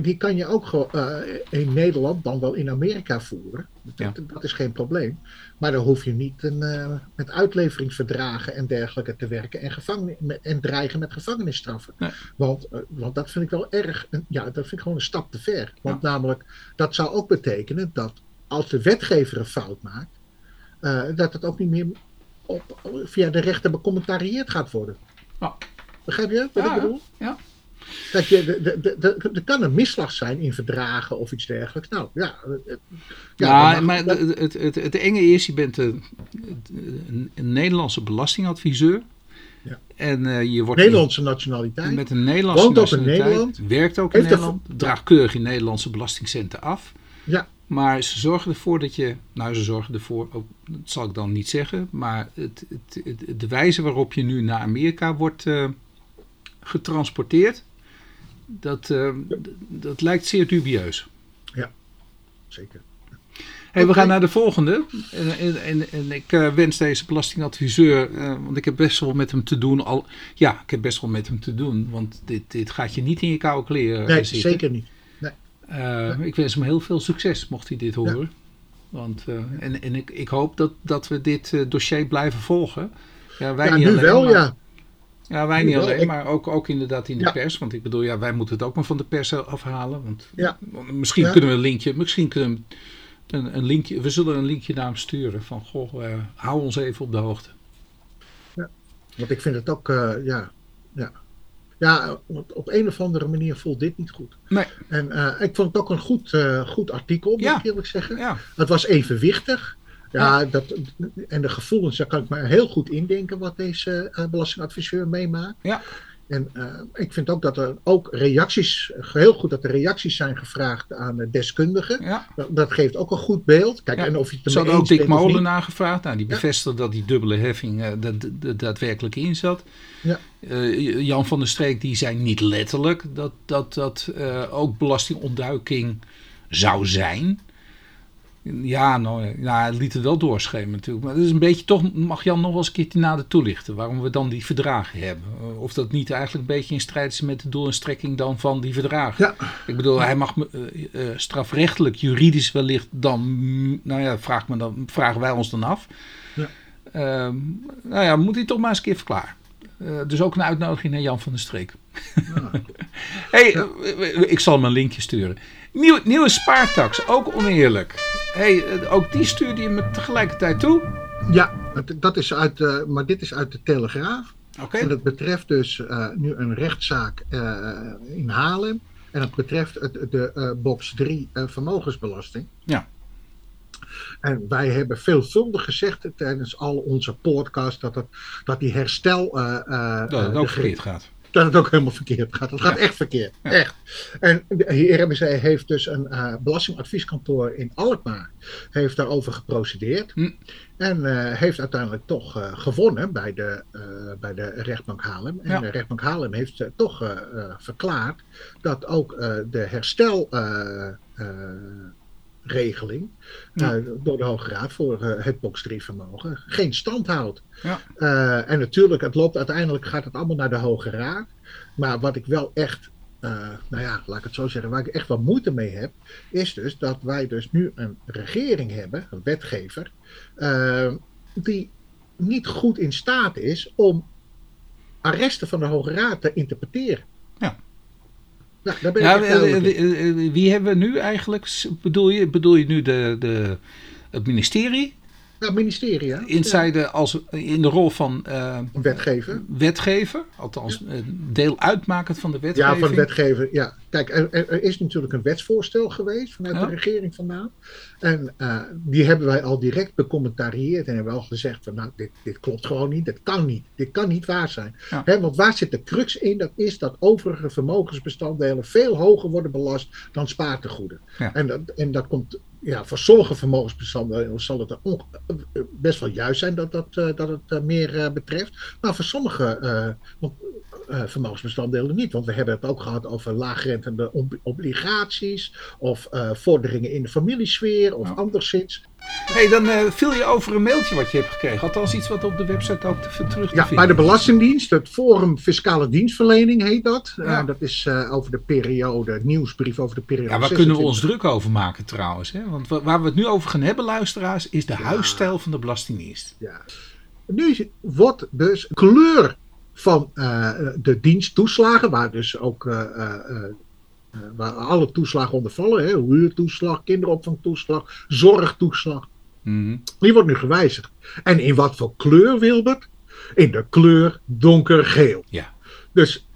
[SPEAKER 2] die kan je ook eh, in Nederland, dan wel in Amerika voeren. Dat, dat is geen probleem. Maar dan hoef je niet een, eh, met uitleveringsverdragen en dergelijke te werken en, gevangen, en dreigen met gevangenisstraffen.
[SPEAKER 1] Nee.
[SPEAKER 2] Want, eh, want dat vind ik wel erg, een- ja, dat vind ik gewoon een stap te ver. Want namelijk, dat zou ook betekenen dat als de wetgever een fout maakt, dat het ook niet meer op, via de rechter becommentarieerd gaat worden.
[SPEAKER 1] Oh.
[SPEAKER 2] Begrijp je wat
[SPEAKER 1] Ja,
[SPEAKER 2] ik bedoel?
[SPEAKER 1] ja.
[SPEAKER 2] Dat je, de, de, de, de- er kan een misslag zijn in verdragen of iets dergelijks. Nou ja, eh,
[SPEAKER 1] Ja,
[SPEAKER 2] dan mag-
[SPEAKER 1] maar het, het, het, enge is, je bent een, een, een Nederlandse belastingadviseur.
[SPEAKER 2] Ja.
[SPEAKER 1] En eh, je wordt
[SPEAKER 2] Nederlandse nationaliteit.
[SPEAKER 1] met een Nederlandse
[SPEAKER 2] Woont ook in
[SPEAKER 1] nationaliteit,
[SPEAKER 2] Nederland.
[SPEAKER 1] werkt ook in
[SPEAKER 2] er-
[SPEAKER 1] Nederland, draagt keurig in Nederlandse belastingcenten af.
[SPEAKER 2] Ja.
[SPEAKER 1] Maar ze zorgen ervoor dat je, nou ze zorgen ervoor, ook, dat zal ik dan niet zeggen, maar het, het, het- de wijze waarop je nu naar Amerika wordt eh, getransporteerd, dat, eh, d- dat lijkt zeer dubieus.
[SPEAKER 2] Zeker.
[SPEAKER 1] Hey, we gaan naar de volgende. En, en, en, en ik eh, wens deze belastingadviseur, eh, want ik heb best wel met hem te doen. Al, ja, ik heb best wel met hem te doen, want dit, dit gaat je niet in je koude kleren
[SPEAKER 2] Nee,
[SPEAKER 1] zitten.
[SPEAKER 2] zeker niet.
[SPEAKER 1] Eh, Ik wens hem heel veel succes, mocht hij dit horen. Want, eh, en en ik, ik hoop dat, dat we dit eh, dossier blijven volgen. Ja, wij
[SPEAKER 2] Ja,
[SPEAKER 1] niet
[SPEAKER 2] nu
[SPEAKER 1] alleen,
[SPEAKER 2] wel,
[SPEAKER 1] maar-
[SPEAKER 2] ja.
[SPEAKER 1] Ja, wij niet alleen, maar ook, ook inderdaad in de
[SPEAKER 2] Ja.
[SPEAKER 1] pers. Want ik bedoel, ja, wij moeten het ook maar van de pers afhalen. Want
[SPEAKER 2] Ja.
[SPEAKER 1] misschien
[SPEAKER 2] Ja.
[SPEAKER 1] kunnen we een linkje, misschien kunnen we een, een linkje, we zullen een linkje naar hem sturen. Van, goh, eh, hou ons even op de hoogte.
[SPEAKER 2] Want ik vind het ook, eh, ja, ja. Ja, want op een of andere manier voelt dit niet goed.
[SPEAKER 1] Nee.
[SPEAKER 2] En eh, ik vond het ook een goed, goed artikel, moet
[SPEAKER 1] Ja.
[SPEAKER 2] ik eerlijk zeggen.
[SPEAKER 1] Ja,
[SPEAKER 2] Het was evenwichtig. Ja, Dat, en de gevoelens, daar kan ik me heel goed indenken wat deze eh, belastingadviseur meemaakt.
[SPEAKER 1] Ja.
[SPEAKER 2] En eh, ik vind ook dat er ook reacties, heel goed dat er reacties zijn gevraagd aan de deskundigen.
[SPEAKER 1] ja.
[SPEAKER 2] Dat, dat geeft ook een goed beeld. Kijk,
[SPEAKER 1] Ja.
[SPEAKER 2] en of je het
[SPEAKER 1] Ze hadden ook Dick
[SPEAKER 2] bent of
[SPEAKER 1] Molen
[SPEAKER 2] niet.
[SPEAKER 1] nagevraagd. Nou, die
[SPEAKER 2] Ja.
[SPEAKER 1] bevestigde dat die dubbele heffing dat dat daadwerkelijk in zat.
[SPEAKER 2] Ja.
[SPEAKER 1] Eh, Jan van der Streek die zei niet letterlijk dat dat, dat ook belastingontduiking zou zijn. Ja, nou, ja, hij liet het wel doorschemeren natuurlijk. Maar dat is een beetje, toch mag Jan nog wel eens een keertje nader toelichten. Waarom we dan die verdragen hebben. Eh, Of dat niet eigenlijk een beetje in strijd is met de doel en strekking dan van die verdragen.
[SPEAKER 2] Ja.
[SPEAKER 1] Ik bedoel, hij mag eh, strafrechtelijk, juridisch wellicht dan, nou ja, vraag me dan, vragen wij ons dan af.
[SPEAKER 2] Ja.
[SPEAKER 1] Ehm, nou ja, moet hij toch maar eens een keer verklaren. Dus ook een uitnodiging naar Jan van der Streek.
[SPEAKER 2] Ja.
[SPEAKER 1] hey, ik zal hem een linkje sturen. Nieuw, nieuwe spaartax, ook oneerlijk. hey, eh, ook die stuurde je me tegelijkertijd toe.
[SPEAKER 2] Ja, dat is uit, eh, maar dit is uit de Telegraaf.
[SPEAKER 1] Oké.
[SPEAKER 2] En dat betreft dus eh, nu een rechtszaak in Haarlem. En dat betreft het, de eh, box 3 eh, vermogensbelasting.
[SPEAKER 1] Ja.
[SPEAKER 2] En wij hebben veelvuldig gezegd tijdens al onze podcasts dat, het, dat die herstel.
[SPEAKER 1] Dat het ook
[SPEAKER 2] de-
[SPEAKER 1] verkeerd gaat.
[SPEAKER 2] Dat het ook helemaal verkeerd gaat. Het gaat echt verkeerd. Echt. En de RBC heeft dus een eh, belastingadvieskantoor in Alkmaar. Heeft daarover geprocedeerd.
[SPEAKER 1] Hm.
[SPEAKER 2] En eh, heeft uiteindelijk toch eh, gewonnen bij de, bij de rechtbank Haarlem. En de rechtbank Haarlem heeft toch verklaard dat ook de herstel. Regeling
[SPEAKER 1] Ja.
[SPEAKER 2] eh, door de Hoge Raad voor eh, het box 3 vermogen geen stand houdt.
[SPEAKER 1] Ja.
[SPEAKER 2] Eh, en natuurlijk, het loopt uiteindelijk, gaat het allemaal naar de Hoge Raad. Maar wat ik wel echt, nou ja, laat ik het zo zeggen, waar ik echt wel moeite mee heb, is dus dat wij dus nu een regering hebben, een wetgever, die niet goed in staat is om arresten van de Hoge Raad te interpreteren.
[SPEAKER 1] Ja.
[SPEAKER 2] Nou, daar ben ik
[SPEAKER 1] Ja,
[SPEAKER 2] echt
[SPEAKER 1] eh, eh, eh, wie hebben we nu eigenlijk? Bedoel je, bedoel je nu de, de, het ministerie?
[SPEAKER 2] Ja, ministerie, hè?
[SPEAKER 1] In, zijde als, in de rol van eh,
[SPEAKER 2] wetgever.
[SPEAKER 1] wetgever, althans eh, deel uitmakend van de wetgeving.
[SPEAKER 2] Ja, van de wetgever. Ja. Kijk, er, is natuurlijk een wetsvoorstel geweest vanuit de regering vandaan. En eh, die hebben wij al direct becommentarieerd en hebben al gezegd van nou, dit, dit klopt gewoon niet, dit kan niet, dit kan niet waar zijn. Hè, want waar zit de crux in? Dat is dat overige vermogensbestanddelen veel hoger worden belast dan spaartegoeden. En, dat, en dat komt, ja, voor sommige vermogensbestanddelen zal het onge- eh, best wel juist zijn dat, dat, eh, dat het eh, meer eh, betreft. Maar voor sommige eh, eh, vermogensbestanddelen niet. Want we hebben het ook gehad over laagrentende ob- obligaties. Of eh, vorderingen in de familiesfeer. Of
[SPEAKER 1] Ja.
[SPEAKER 2] anderszins.
[SPEAKER 1] hey, dan eh, viel je over een mailtje wat je hebt gekregen. Althans iets wat op de website ook te, terug te
[SPEAKER 2] Ja,
[SPEAKER 1] vinden
[SPEAKER 2] bij de. Belastingdienst. Het Forum Fiscale Dienstverlening heet dat. Eh,
[SPEAKER 1] Ja.
[SPEAKER 2] dat is eh, over de periode, nieuwsbrief over de periode.
[SPEAKER 1] Ja, waar kunnen we
[SPEAKER 2] 26.
[SPEAKER 1] ons druk over maken trouwens? Hè? Want wa- waar we het nu over gaan hebben, luisteraars, is de huisstijl van de Belastingdienst.
[SPEAKER 2] Ja. Nu wordt dus kleur van eh, de diensttoeslagen, waar dus ook eh, eh, waar alle toeslagen onder vallen, hè, huurtoeslag, kinderopvangtoeslag, zorgtoeslag,
[SPEAKER 1] Mhm.
[SPEAKER 2] Die wordt nu gewijzigd. En in wat voor kleur, Wilbert? In de kleur donkergeel.
[SPEAKER 1] Ja.
[SPEAKER 2] Dus,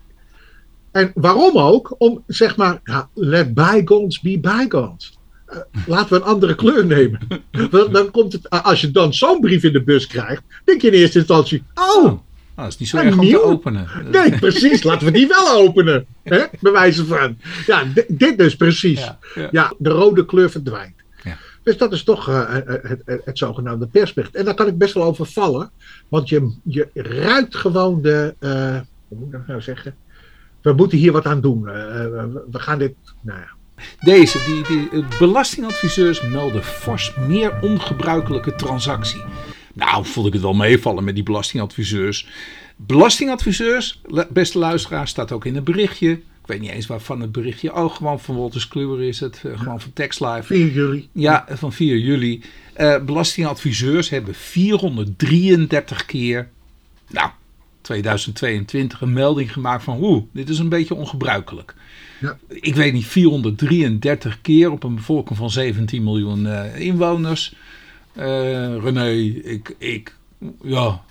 [SPEAKER 2] en waarom ook? Om zeg maar, ja, let bygones be bygones. Eh, laten we een andere kleur nemen. Want dan komt het, als je dan zo'n brief in de bus krijgt, denk je in eerste instantie: oh,
[SPEAKER 1] Oh, dat is niet zo erg om te openen.
[SPEAKER 2] nee, precies, laten we die wel openen. Hè? Bij wijze van. Ja, di- dit dus precies.
[SPEAKER 1] Ja, ja.
[SPEAKER 2] Ja, de rode kleur verdwijnt.
[SPEAKER 1] Ja.
[SPEAKER 2] Dus dat is toch eh, het, het, het, het zogenaamde persbericht. En daar kan ik best wel over vallen. Want je, je ruikt gewoon de. eh, hoe moet ik dat nou zeggen? We moeten hier wat aan doen. Eh, we, we gaan dit. Nou ja.
[SPEAKER 1] Deze, die, die eh, belastingadviseurs melden fors meer ongebruikelijke transactie. Nou, vond ik het wel meevallen met die belastingadviseurs. Belastingadviseurs, beste luisteraar, staat ook in het berichtje. Ik weet niet eens waarvan het berichtje. Oh, gewoon van Wolters Kluwer is het. eh, Gewoon van TextLive.
[SPEAKER 2] 4 juli.
[SPEAKER 1] Ja, van 4 juli. Eh, belastingadviseurs hebben 433 keer, nou, 2022, een melding gemaakt van, oeh, dit is een beetje ongebruikelijk.
[SPEAKER 2] Ja.
[SPEAKER 1] Ik weet niet, 433 keer op een bevolking van 17 miljoen eh, inwoners. Eh, René, ik, ik, ja,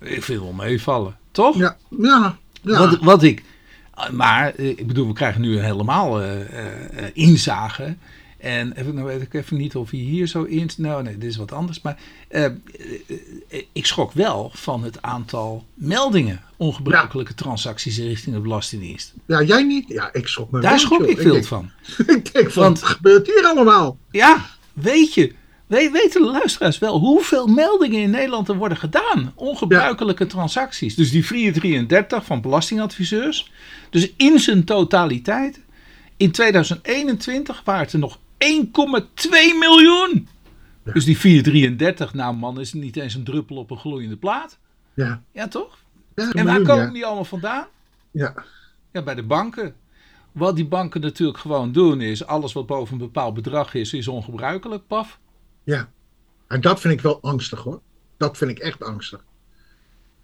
[SPEAKER 1] ik vind wel meevallen, toch?
[SPEAKER 2] Ja, ja, ja.
[SPEAKER 1] Wat, wat ik. Maar eh, ik bedoel, we krijgen nu helemaal eh, inzage. En even, nou weet ik even niet of hij hier zo in. Nou, nee, dit is wat anders. Maar ik schrok wel van het aantal meldingen. Ongebruikelijke transacties richting de Belastingdienst.
[SPEAKER 2] ja, jij niet? Ja, ik schrok me
[SPEAKER 1] Daar
[SPEAKER 2] wel,
[SPEAKER 1] schrok ik veel van.
[SPEAKER 2] Ik denk van,
[SPEAKER 1] Want-
[SPEAKER 2] wat gebeurt hier allemaal?
[SPEAKER 1] Ja, weet je. We- Weten de luisteraars wel hoeveel meldingen in Nederland er worden gedaan? Ongebruikelijke transacties. Dus die 433 van belastingadviseurs. Dus in zijn totaliteit. In 2021 waren het er nog 1,2 miljoen. Dus die 433, nou man, is niet eens een druppel op een gloeiende plaat.
[SPEAKER 2] Ja,
[SPEAKER 1] Ja, toch?
[SPEAKER 2] ja
[SPEAKER 1] En waar
[SPEAKER 2] miljoen,
[SPEAKER 1] komen die allemaal vandaan?
[SPEAKER 2] Ja,
[SPEAKER 1] Ja, bij de banken. Wat die banken natuurlijk gewoon doen is, alles wat boven een bepaald bedrag is, is ongebruikelijk, paf.
[SPEAKER 2] Ja. En dat vind ik wel angstig hoor. Dat vind ik echt angstig.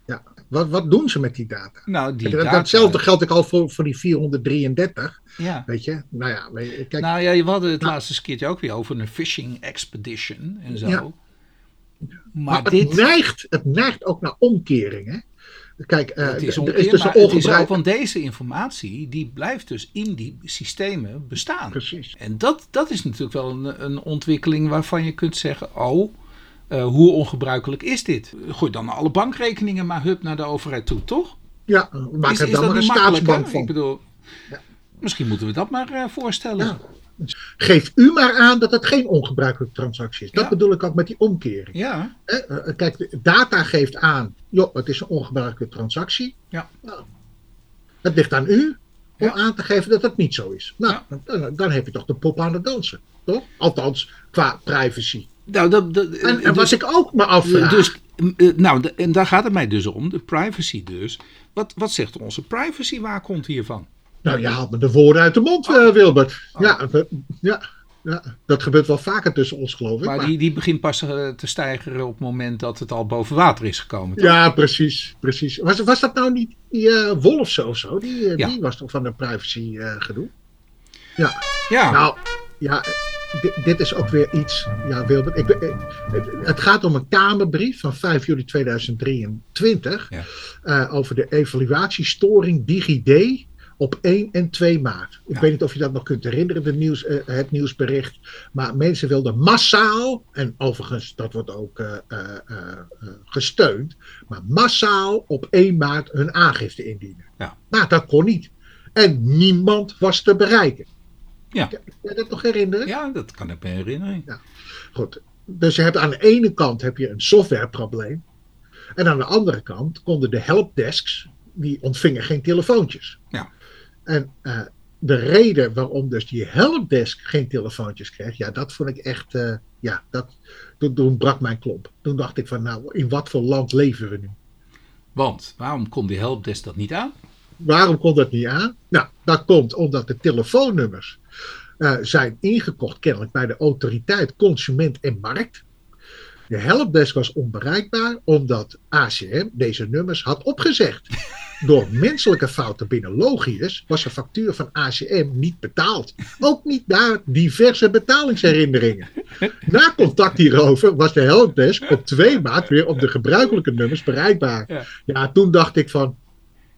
[SPEAKER 2] Ja, wat, wat doen ze met die data?
[SPEAKER 1] Nou, die
[SPEAKER 2] Dat-
[SPEAKER 1] data-
[SPEAKER 2] Datzelfde geldt ook al voor, voor die 433.
[SPEAKER 1] Ja.
[SPEAKER 2] Weet je? Nou ja, je, kijk.
[SPEAKER 1] Nou ja, we hadden het laatste keertje ook weer over een fishing expedition en zo.
[SPEAKER 2] Ja.
[SPEAKER 1] Maar,
[SPEAKER 2] maar het,
[SPEAKER 1] dit
[SPEAKER 2] neigt, het neigt ook naar omkering. Hè? Kijk, eh,
[SPEAKER 1] het is,
[SPEAKER 2] er dus
[SPEAKER 1] is ook,
[SPEAKER 2] ongebruik.
[SPEAKER 1] want deze informatie die blijft dus in die systemen bestaan.
[SPEAKER 2] Precies.
[SPEAKER 1] En dat, dat is natuurlijk wel een, een ontwikkeling waarvan je kunt zeggen, oh, eh, hoe ongebruikelijk is dit? Gooi dan alle bankrekeningen maar hup naar de overheid toe, toch?
[SPEAKER 2] Ja, maak er dan maar een staatsbank
[SPEAKER 1] Ik
[SPEAKER 2] van.
[SPEAKER 1] bedoel, misschien moeten we dat maar eh, voorstellen.
[SPEAKER 2] Ja. Geef u maar aan dat het geen ongebruikelijke transactie is. Dat
[SPEAKER 1] Ja.
[SPEAKER 2] bedoel ik ook met die omkering.
[SPEAKER 1] Ja,
[SPEAKER 2] Hè, eh, Kijk, data geeft aan, joh, het is een ongebruikelijke transactie.
[SPEAKER 1] Ja.
[SPEAKER 2] Nou, het ligt aan u om
[SPEAKER 1] Ja.
[SPEAKER 2] aan te geven dat dat niet zo is. Nou,
[SPEAKER 1] Ja.
[SPEAKER 2] dan, dan heb je toch de pop aan het dansen, toch? Althans, qua privacy.
[SPEAKER 1] nou, dat, dat,
[SPEAKER 2] En, en
[SPEAKER 1] dus-
[SPEAKER 2] wat ik ook me afvraag,
[SPEAKER 1] Dus, eh, nou, en daar gaat het mij dus om, de privacy dus. Wat, wat zegt onze privacywaakhond hiervan?
[SPEAKER 2] Nou je haalt me de woorden uit de mond, eh, Wilbert.
[SPEAKER 1] Oh.
[SPEAKER 2] Ja, ja, ja, dat gebeurt wel vaker tussen ons, geloof ik.
[SPEAKER 1] Maar
[SPEAKER 2] maar-
[SPEAKER 1] die, die begint pas eh, te stijgen op het moment dat het al boven water is gekomen. toch?
[SPEAKER 2] Ja, precies. precies. Was, was dat nou niet die eh Wolfs of zo? Die, eh,
[SPEAKER 1] Ja.
[SPEAKER 2] die was toch van de privacy eh, gedoe? Ja.
[SPEAKER 1] Ja,
[SPEAKER 2] Nou, ja, eh, di- dit is ook weer iets. Ja, Wilbert. Ik, eh, het, gaat om een Kamerbrief van 5 juli 2023.
[SPEAKER 1] Ja.
[SPEAKER 2] eh, over de evaluatiestoring DigiD op 1 en 2 maart. Ik
[SPEAKER 1] Ja.
[SPEAKER 2] weet niet of je dat nog kunt herinneren, de nieuws, eh, het nieuwsbericht. Maar mensen wilden massaal, en overigens, dat wordt ook eh, eh, gesteund, maar massaal op 1 maart hun aangifte indienen.
[SPEAKER 1] Ja.
[SPEAKER 2] Nou, dat kon niet. En niemand was te bereiken.
[SPEAKER 1] Ja.
[SPEAKER 2] Kan je dat nog herinneren?
[SPEAKER 1] ja, dat kan ik me herinneren.
[SPEAKER 2] Goed. Dus je hebt aan de ene kant heb je een softwareprobleem. En aan de andere kant konden de helpdesks, die ontvingen geen telefoontjes.
[SPEAKER 1] Ja.
[SPEAKER 2] En eh, de reden waarom dus die helpdesk geen telefoontjes kreeg, ja, dat vond ik echt, eh, ja, dat, toen, toen brak mijn klomp. Toen dacht ik van, nou, in wat voor land leven we nu?
[SPEAKER 1] Want waarom kon die helpdesk dat niet aan?
[SPEAKER 2] Waarom kon dat niet aan? Nou, dat komt omdat de telefoonnummers eh, zijn ingekocht kennelijk bij de autoriteit Consument en Markt. De helpdesk was onbereikbaar omdat ACM deze nummers had opgezegd. Door menselijke fouten binnen Logius was de factuur van ACM niet betaald. Ook niet na diverse betalingsherinneringen. Na contact hierover was de helpdesk op 2 maart weer op de gebruikelijke nummers bereikbaar.
[SPEAKER 1] Ja.
[SPEAKER 2] Ja, toen dacht ik van,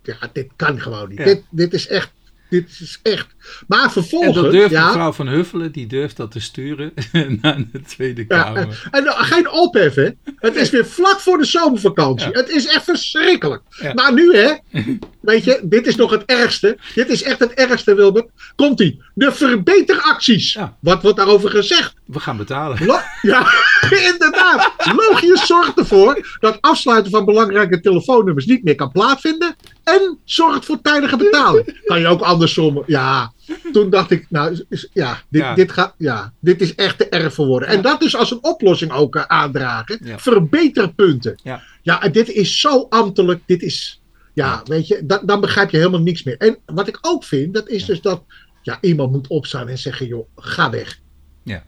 [SPEAKER 2] ja, dit kan gewoon niet.
[SPEAKER 1] Ja.
[SPEAKER 2] Dit, dit is echt, dit is echt. Maar
[SPEAKER 1] En
[SPEAKER 2] vervolgens,
[SPEAKER 1] dat durft
[SPEAKER 2] ja,
[SPEAKER 1] mevrouw van Huffelen, die durft dat te sturen naar de Tweede
[SPEAKER 2] Ja,
[SPEAKER 1] Kamer.
[SPEAKER 2] en nou, geen ophef, hè. Het is weer vlak voor de zomervakantie.
[SPEAKER 1] Ja.
[SPEAKER 2] Het is echt verschrikkelijk. Maar nu, hè. Weet je, dit is nog het ergste. Dit is echt het ergste, Wilbert. Komt-ie. De verbeteracties. Wat wordt daarover gezegd?
[SPEAKER 1] We gaan betalen.
[SPEAKER 2] Lo- ja, inderdaad. Logisch zorgt ervoor dat afsluiten van belangrijke telefoonnummers niet meer kan plaatsvinden. En zorgt voor tijdige betaling. Kan je ook andersom. Ja, toen dacht ik, nou ja, dit,
[SPEAKER 1] Ja.
[SPEAKER 2] Dit, gaat, ja, dit is echt te erg voor woorden. En dat dus als een oplossing ook eh, aandragen.
[SPEAKER 1] Ja.
[SPEAKER 2] Verbeterpunten.
[SPEAKER 1] Ja.
[SPEAKER 2] ja, en dit is zo ambtelijk. Dit is, ja, weet je, da- dan begrijp je helemaal niks meer. En wat ik ook vind, dat is dus dat ja, iemand moet opstaan en zeggen, joh, ga weg.
[SPEAKER 1] Ja.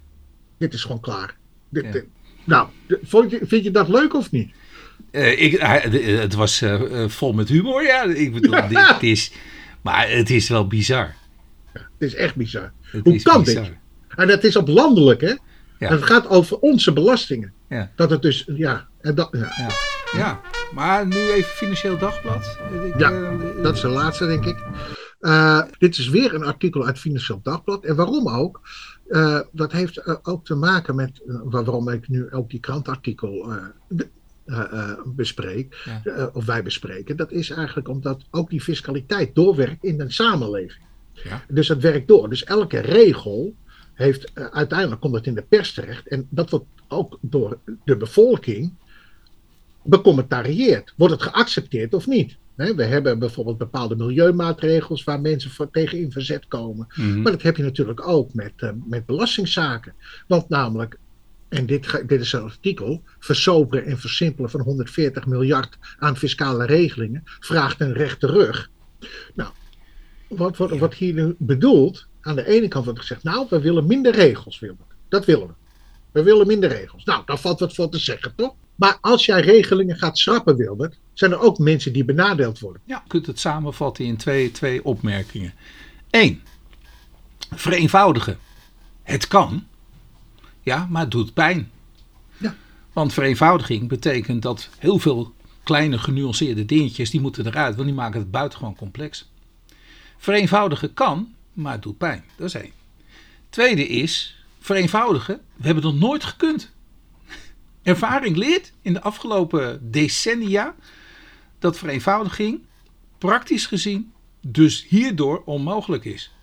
[SPEAKER 2] Dit is gewoon klaar. Dit,
[SPEAKER 1] Ja.
[SPEAKER 2] dit- nou, je, vind je dat leuk of niet?
[SPEAKER 1] Eh, ik, het was eh, vol met humor, ja. Ik bedoel, dit, het is, maar het is wel bizar.
[SPEAKER 2] Het is echt bizar.
[SPEAKER 1] Het
[SPEAKER 2] Hoe kan
[SPEAKER 1] bizar.
[SPEAKER 2] dit? En het is op landelijk, hè?
[SPEAKER 1] Ja.
[SPEAKER 2] Het gaat over onze belastingen.
[SPEAKER 1] Ja.
[SPEAKER 2] Dat het dus, ja, en dat, ja,
[SPEAKER 1] Ja. ja, maar nu even Financieel Dagblad. Ik,
[SPEAKER 2] Ja,
[SPEAKER 1] eh,
[SPEAKER 2] dat is de laatste, denk ik. Eh, dit is weer een artikel uit Financieel Dagblad. En waarom ook? Eh, dat heeft ook te maken met waar- waarom ik nu ook die krantartikel be- bespreek,
[SPEAKER 1] Ja.
[SPEAKER 2] of wij bespreken. Dat is eigenlijk omdat ook die fiscaliteit doorwerkt in de samenleving.
[SPEAKER 1] Ja.
[SPEAKER 2] Dus het werkt door. Dus elke regel heeft eh, uiteindelijk komt het in de pers terecht. En dat wordt ook door de bevolking becommentarieerd. Wordt het geaccepteerd of niet? We hebben bijvoorbeeld bepaalde milieumaatregels waar mensen voor, tegen in verzet komen.
[SPEAKER 1] mhm.
[SPEAKER 2] Maar dat heb je natuurlijk ook met, eh, met belastingzaken. Want namelijk, en dit, dit is een artikel, versoperen en versimpelen van 140 miljard aan fiscale regelingen vraagt een rechte rug. Nou, wat wordt wat hier nu bedoeld, aan de ene kant wordt gezegd, nou, we willen minder regels, Wilbert. Dat willen we. We willen minder regels. Nou, daar valt wat voor te zeggen, toch? Maar als jij regelingen gaat schrappen, Wilbert, zijn er ook mensen die benadeeld worden.
[SPEAKER 1] Ja, je kunt het samenvatten in twee, twee opmerkingen. Eén, vereenvoudigen. Het kan, ja, maar het doet pijn.
[SPEAKER 2] Ja.
[SPEAKER 1] Want vereenvoudiging betekent dat heel veel kleine genuanceerde dingetjes, die moeten eruit, want die maken het buitengewoon complex. Vereenvoudigen kan, maar het doet pijn. Dat is één. Tweede is, vereenvoudigen, we hebben dat nooit gekund. Ervaring leert in de afgelopen decennia dat vereenvoudiging praktisch gezien dus hierdoor onmogelijk is.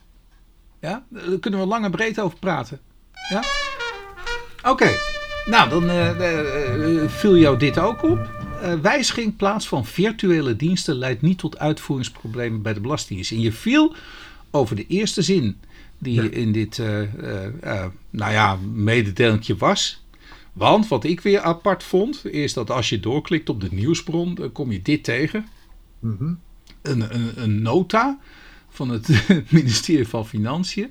[SPEAKER 1] Ja, daar kunnen we lang en breed over praten. Ja? Oké, nou dan eh, eh, viel jou dit ook op. Eh, wijziging plaats van virtuele diensten leidt niet tot uitvoeringsproblemen bij de Belastingdienst. En je viel over de eerste zin die
[SPEAKER 2] Ja.
[SPEAKER 1] in dit eh, nou ja, mededelingje was. Want wat ik weer apart vond, is dat als je doorklikt op de nieuwsbron, dan kom je dit tegen.
[SPEAKER 2] Mhm.
[SPEAKER 1] Een, een, een nota van het ministerie van Financiën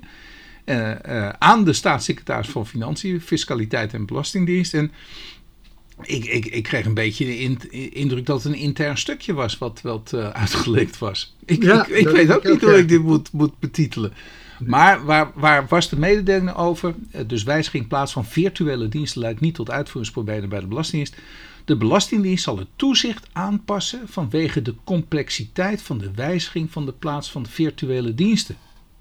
[SPEAKER 1] aan de staatssecretaris van Financiën, Fiscaliteit en Belastingdienst. En ik, ik, ik kreeg een beetje de in- indruk dat het een intern stukje was wat, wat eh, uitgelekt was. Ik,
[SPEAKER 2] Ja,
[SPEAKER 1] ik, weet ook niet hoe ik dit moet, moet betitelen. Maar waar, waar was de mededeling over? Eh, Dus wijziging in plaats van virtuele diensten leidt niet tot uitvoeringsproblemen bij de Belastingdienst. De Belastingdienst zal het toezicht aanpassen vanwege de complexiteit van de wijziging van de plaats van virtuele diensten.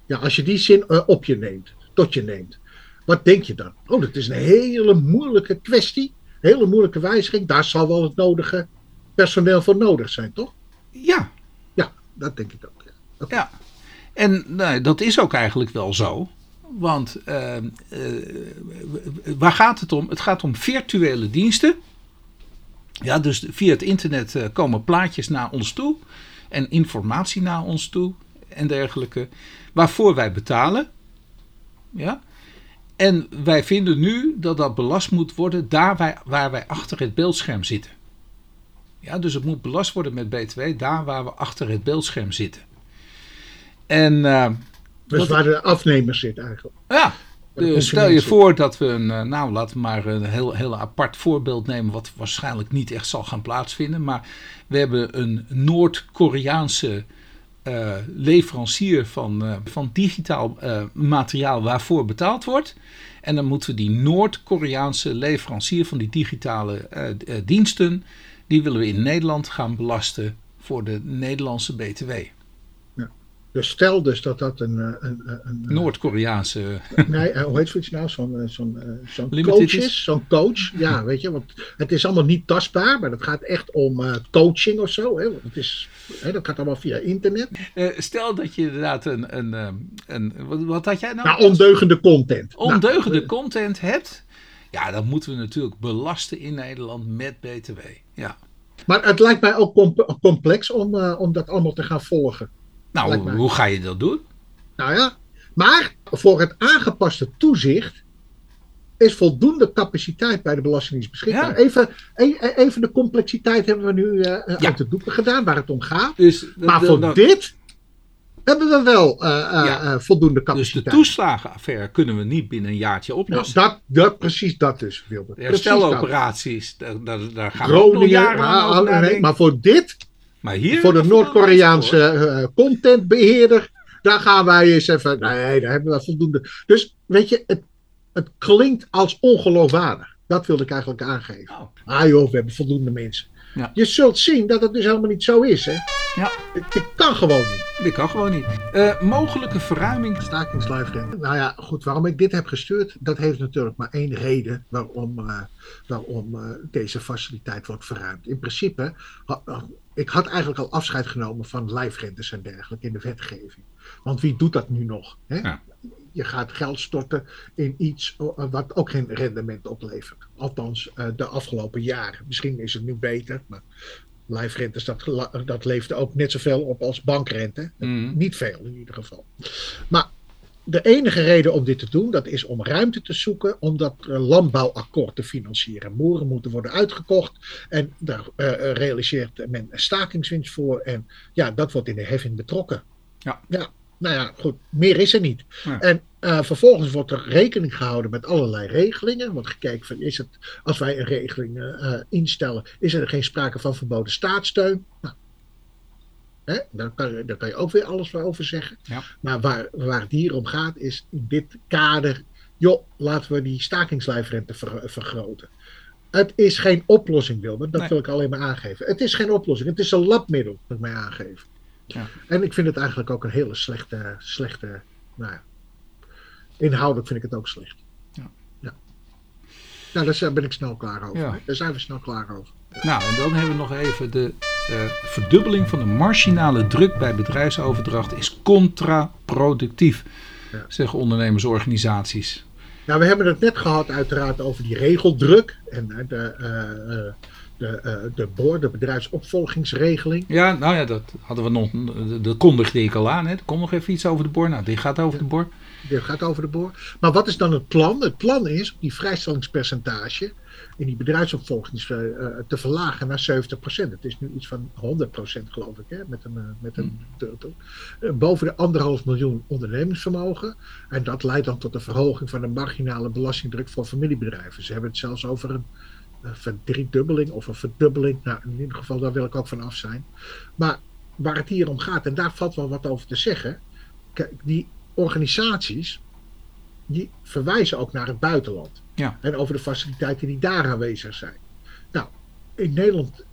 [SPEAKER 2] Ja, als je die zin eh, op je neemt, tot je neemt, wat denk je dan? Oh, dat is een hele moeilijke kwestie, hele moeilijke wijziging. Daar zal wel het nodige personeel voor nodig zijn, toch?
[SPEAKER 1] Ja,
[SPEAKER 2] Ja, dat denk ik ook. Ja.
[SPEAKER 1] En nou, dat is ook eigenlijk wel zo. Want eh, eh, waar gaat het om? Het gaat om virtuele diensten. Ja, dus via het internet eh, komen plaatjes naar ons toe en informatie naar ons toe en dergelijke, waarvoor wij betalen. Ja. En wij vinden nu dat dat belast moet worden daar wij, waar wij achter het beeldscherm zitten. Ja, dus het moet belast worden met BTW daar waar we achter het beeldscherm zitten. En
[SPEAKER 2] Dus
[SPEAKER 1] Dat-
[SPEAKER 2] waar de afnemer zit eigenlijk.
[SPEAKER 1] ja, Dus stel je voor dat we een, eh, nou laten we maar een heel, heel apart voorbeeld nemen, wat waarschijnlijk niet echt zal gaan plaatsvinden. Maar we hebben een Noord-Koreaanse uh, leverancier van, uh, van digitaal uh, materiaal waarvoor betaald wordt. En dan moeten we die Noord-Koreaanse leverancier van die digitale diensten, die willen we in Nederland gaan belasten voor de Nederlandse BTW.
[SPEAKER 2] Dus stel dus dat dat een... een, een, een
[SPEAKER 1] Noord-Koreaanse...
[SPEAKER 2] Nee, hoe heet zoiets nou? Zo'n zo'n zo'n coach is. Zo'n coach. Ja, weet je. Want het is allemaal niet tastbaar. Maar het gaat echt om uh, coaching of zo. Hè? Want het is, hè, dat gaat allemaal via internet.
[SPEAKER 1] Uh, stel dat je inderdaad een... een, een wat, wat, had jij nou?
[SPEAKER 2] Nou, ondeugende content.
[SPEAKER 1] Ondeugende
[SPEAKER 2] nou,
[SPEAKER 1] content hebt. Ja, dan moeten we natuurlijk belasten in Nederland met BTW. Ja.
[SPEAKER 2] Maar het lijkt mij ook complex om, uh, om dat allemaal te gaan volgen.
[SPEAKER 1] Nou, hoe ga je dat doen?
[SPEAKER 2] Nou ja, maar voor het aangepaste toezicht is voldoende capaciteit bij de Belastingdienst beschikbaar. Ja. Even, even de complexiteit hebben we nu uh, ja. uit de doeken gedaan waar het om gaat. Dus, maar voor nou, dit hebben we wel uh, ja. uh, voldoende capaciteit.
[SPEAKER 1] Dus de toeslagenaffaire kunnen we niet binnen een jaartje oplossen.
[SPEAKER 2] Nou, dat, dat, precies dat dus, Wilbert.
[SPEAKER 1] Hersteloperaties, daar, daar, daar gaan we nog jaren
[SPEAKER 2] nou,
[SPEAKER 1] over
[SPEAKER 2] nee, Maar voor dit
[SPEAKER 1] maar hier
[SPEAKER 2] voor de Noord-Koreaanse uh, contentbeheerder, daar gaan wij eens even. Nee, daar hebben we voldoende. Dus weet je, het, het klinkt als ongeloofwaardig. Dat wilde ik eigenlijk aangeven. Oh. Ah joh, we hebben voldoende mensen. Ja. Je zult zien dat het dus helemaal niet zo is. Hè?
[SPEAKER 1] Ja.
[SPEAKER 2] Dit kan gewoon niet.
[SPEAKER 1] Dit kan gewoon niet. Uh, mogelijke verruiming.
[SPEAKER 2] Stakingslijfrente. Nou ja, goed, waarom ik dit heb gestuurd, dat heeft natuurlijk maar één reden waarom, uh, waarom uh, deze faciliteit wordt verruimd. In principe, ik had eigenlijk al afscheid genomen van lijfrentes en dergelijke in de wetgeving. Want wie doet dat nu nog? Hè? Ja. Je gaat geld storten in iets wat ook geen rendement oplevert. Althans, de afgelopen jaren. Misschien is het nu beter, maar lijfrentes, dat, dat leefde ook net zoveel op als bankrente. Mm. Niet veel in ieder geval. Maar de enige reden om dit te doen, dat is om ruimte te zoeken om dat landbouwakkoord te financieren. Boeren moeten worden uitgekocht en daar uh, realiseert men stakingswinst voor. En ja, dat wordt in de heffing betrokken.
[SPEAKER 1] Ja.
[SPEAKER 2] ja nou ja, goed, meer is er niet. En uh, vervolgens wordt er rekening gehouden met allerlei regelingen. Wordt gekeken van, is het, als wij een regeling uh, instellen, is er geen sprake van verboden staatssteun? Nou, hè, daar, kan, daar kan je ook weer alles over zeggen.
[SPEAKER 1] Ja.
[SPEAKER 2] Maar waar, waar het hier om gaat, is in dit kader, joh, laten we die stakingslijfrente ver, vergroten. Het is geen oplossing, Wilbert. Dat nee. wil ik alleen maar aangeven. Het is geen oplossing. Het is een labmiddel, dat ik mij aangeven.
[SPEAKER 1] Ja.
[SPEAKER 2] En ik vind het eigenlijk ook een hele slechte, slechte nou ja, inhoudelijk vind ik het ook slecht.
[SPEAKER 1] Ja.
[SPEAKER 2] ja. Nou, daar ben ik snel klaar over. Daar zijn we snel klaar over.
[SPEAKER 1] Nou, en dan hebben we nog even de verdubbeling van de marginale druk bij bedrijfsoverdracht is contraproductief, ja. zeggen ondernemersorganisaties.
[SPEAKER 2] Nou, we hebben het net gehad uiteraard over die regeldruk en de, uh, uh, de, uh, de de bedrijfsopvolgingsregeling.
[SPEAKER 1] Ja, nou ja, dat hadden we nog, dat kondigde ik al aan. Hè. Er komt nog even iets over de BOR. Nou, dit gaat over de BOR.
[SPEAKER 2] Dit gaat over de BOR. Maar wat is dan het plan? Het plan is die vrijstellingspercentage in die bedrijfsopvolging uh, te verlagen naar 70%. Het is nu iets van 100% geloof ik, hè, met een, uh, met een hmm. boven de anderhalf miljoen ondernemingsvermogen. En dat leidt dan tot een verhoging van de marginale belastingdruk voor familiebedrijven. Ze hebben het zelfs over een een verdriedubbeling of een verdubbeling. Nou, in ieder geval, daar wil ik ook van af zijn. Maar waar het hier om gaat, en daar valt wel wat over te zeggen. Kijk, die organisaties, die verwijzen ook naar het buitenland.
[SPEAKER 1] Ja.
[SPEAKER 2] En over de faciliteiten die daar aanwezig zijn. Nou, in Nederland,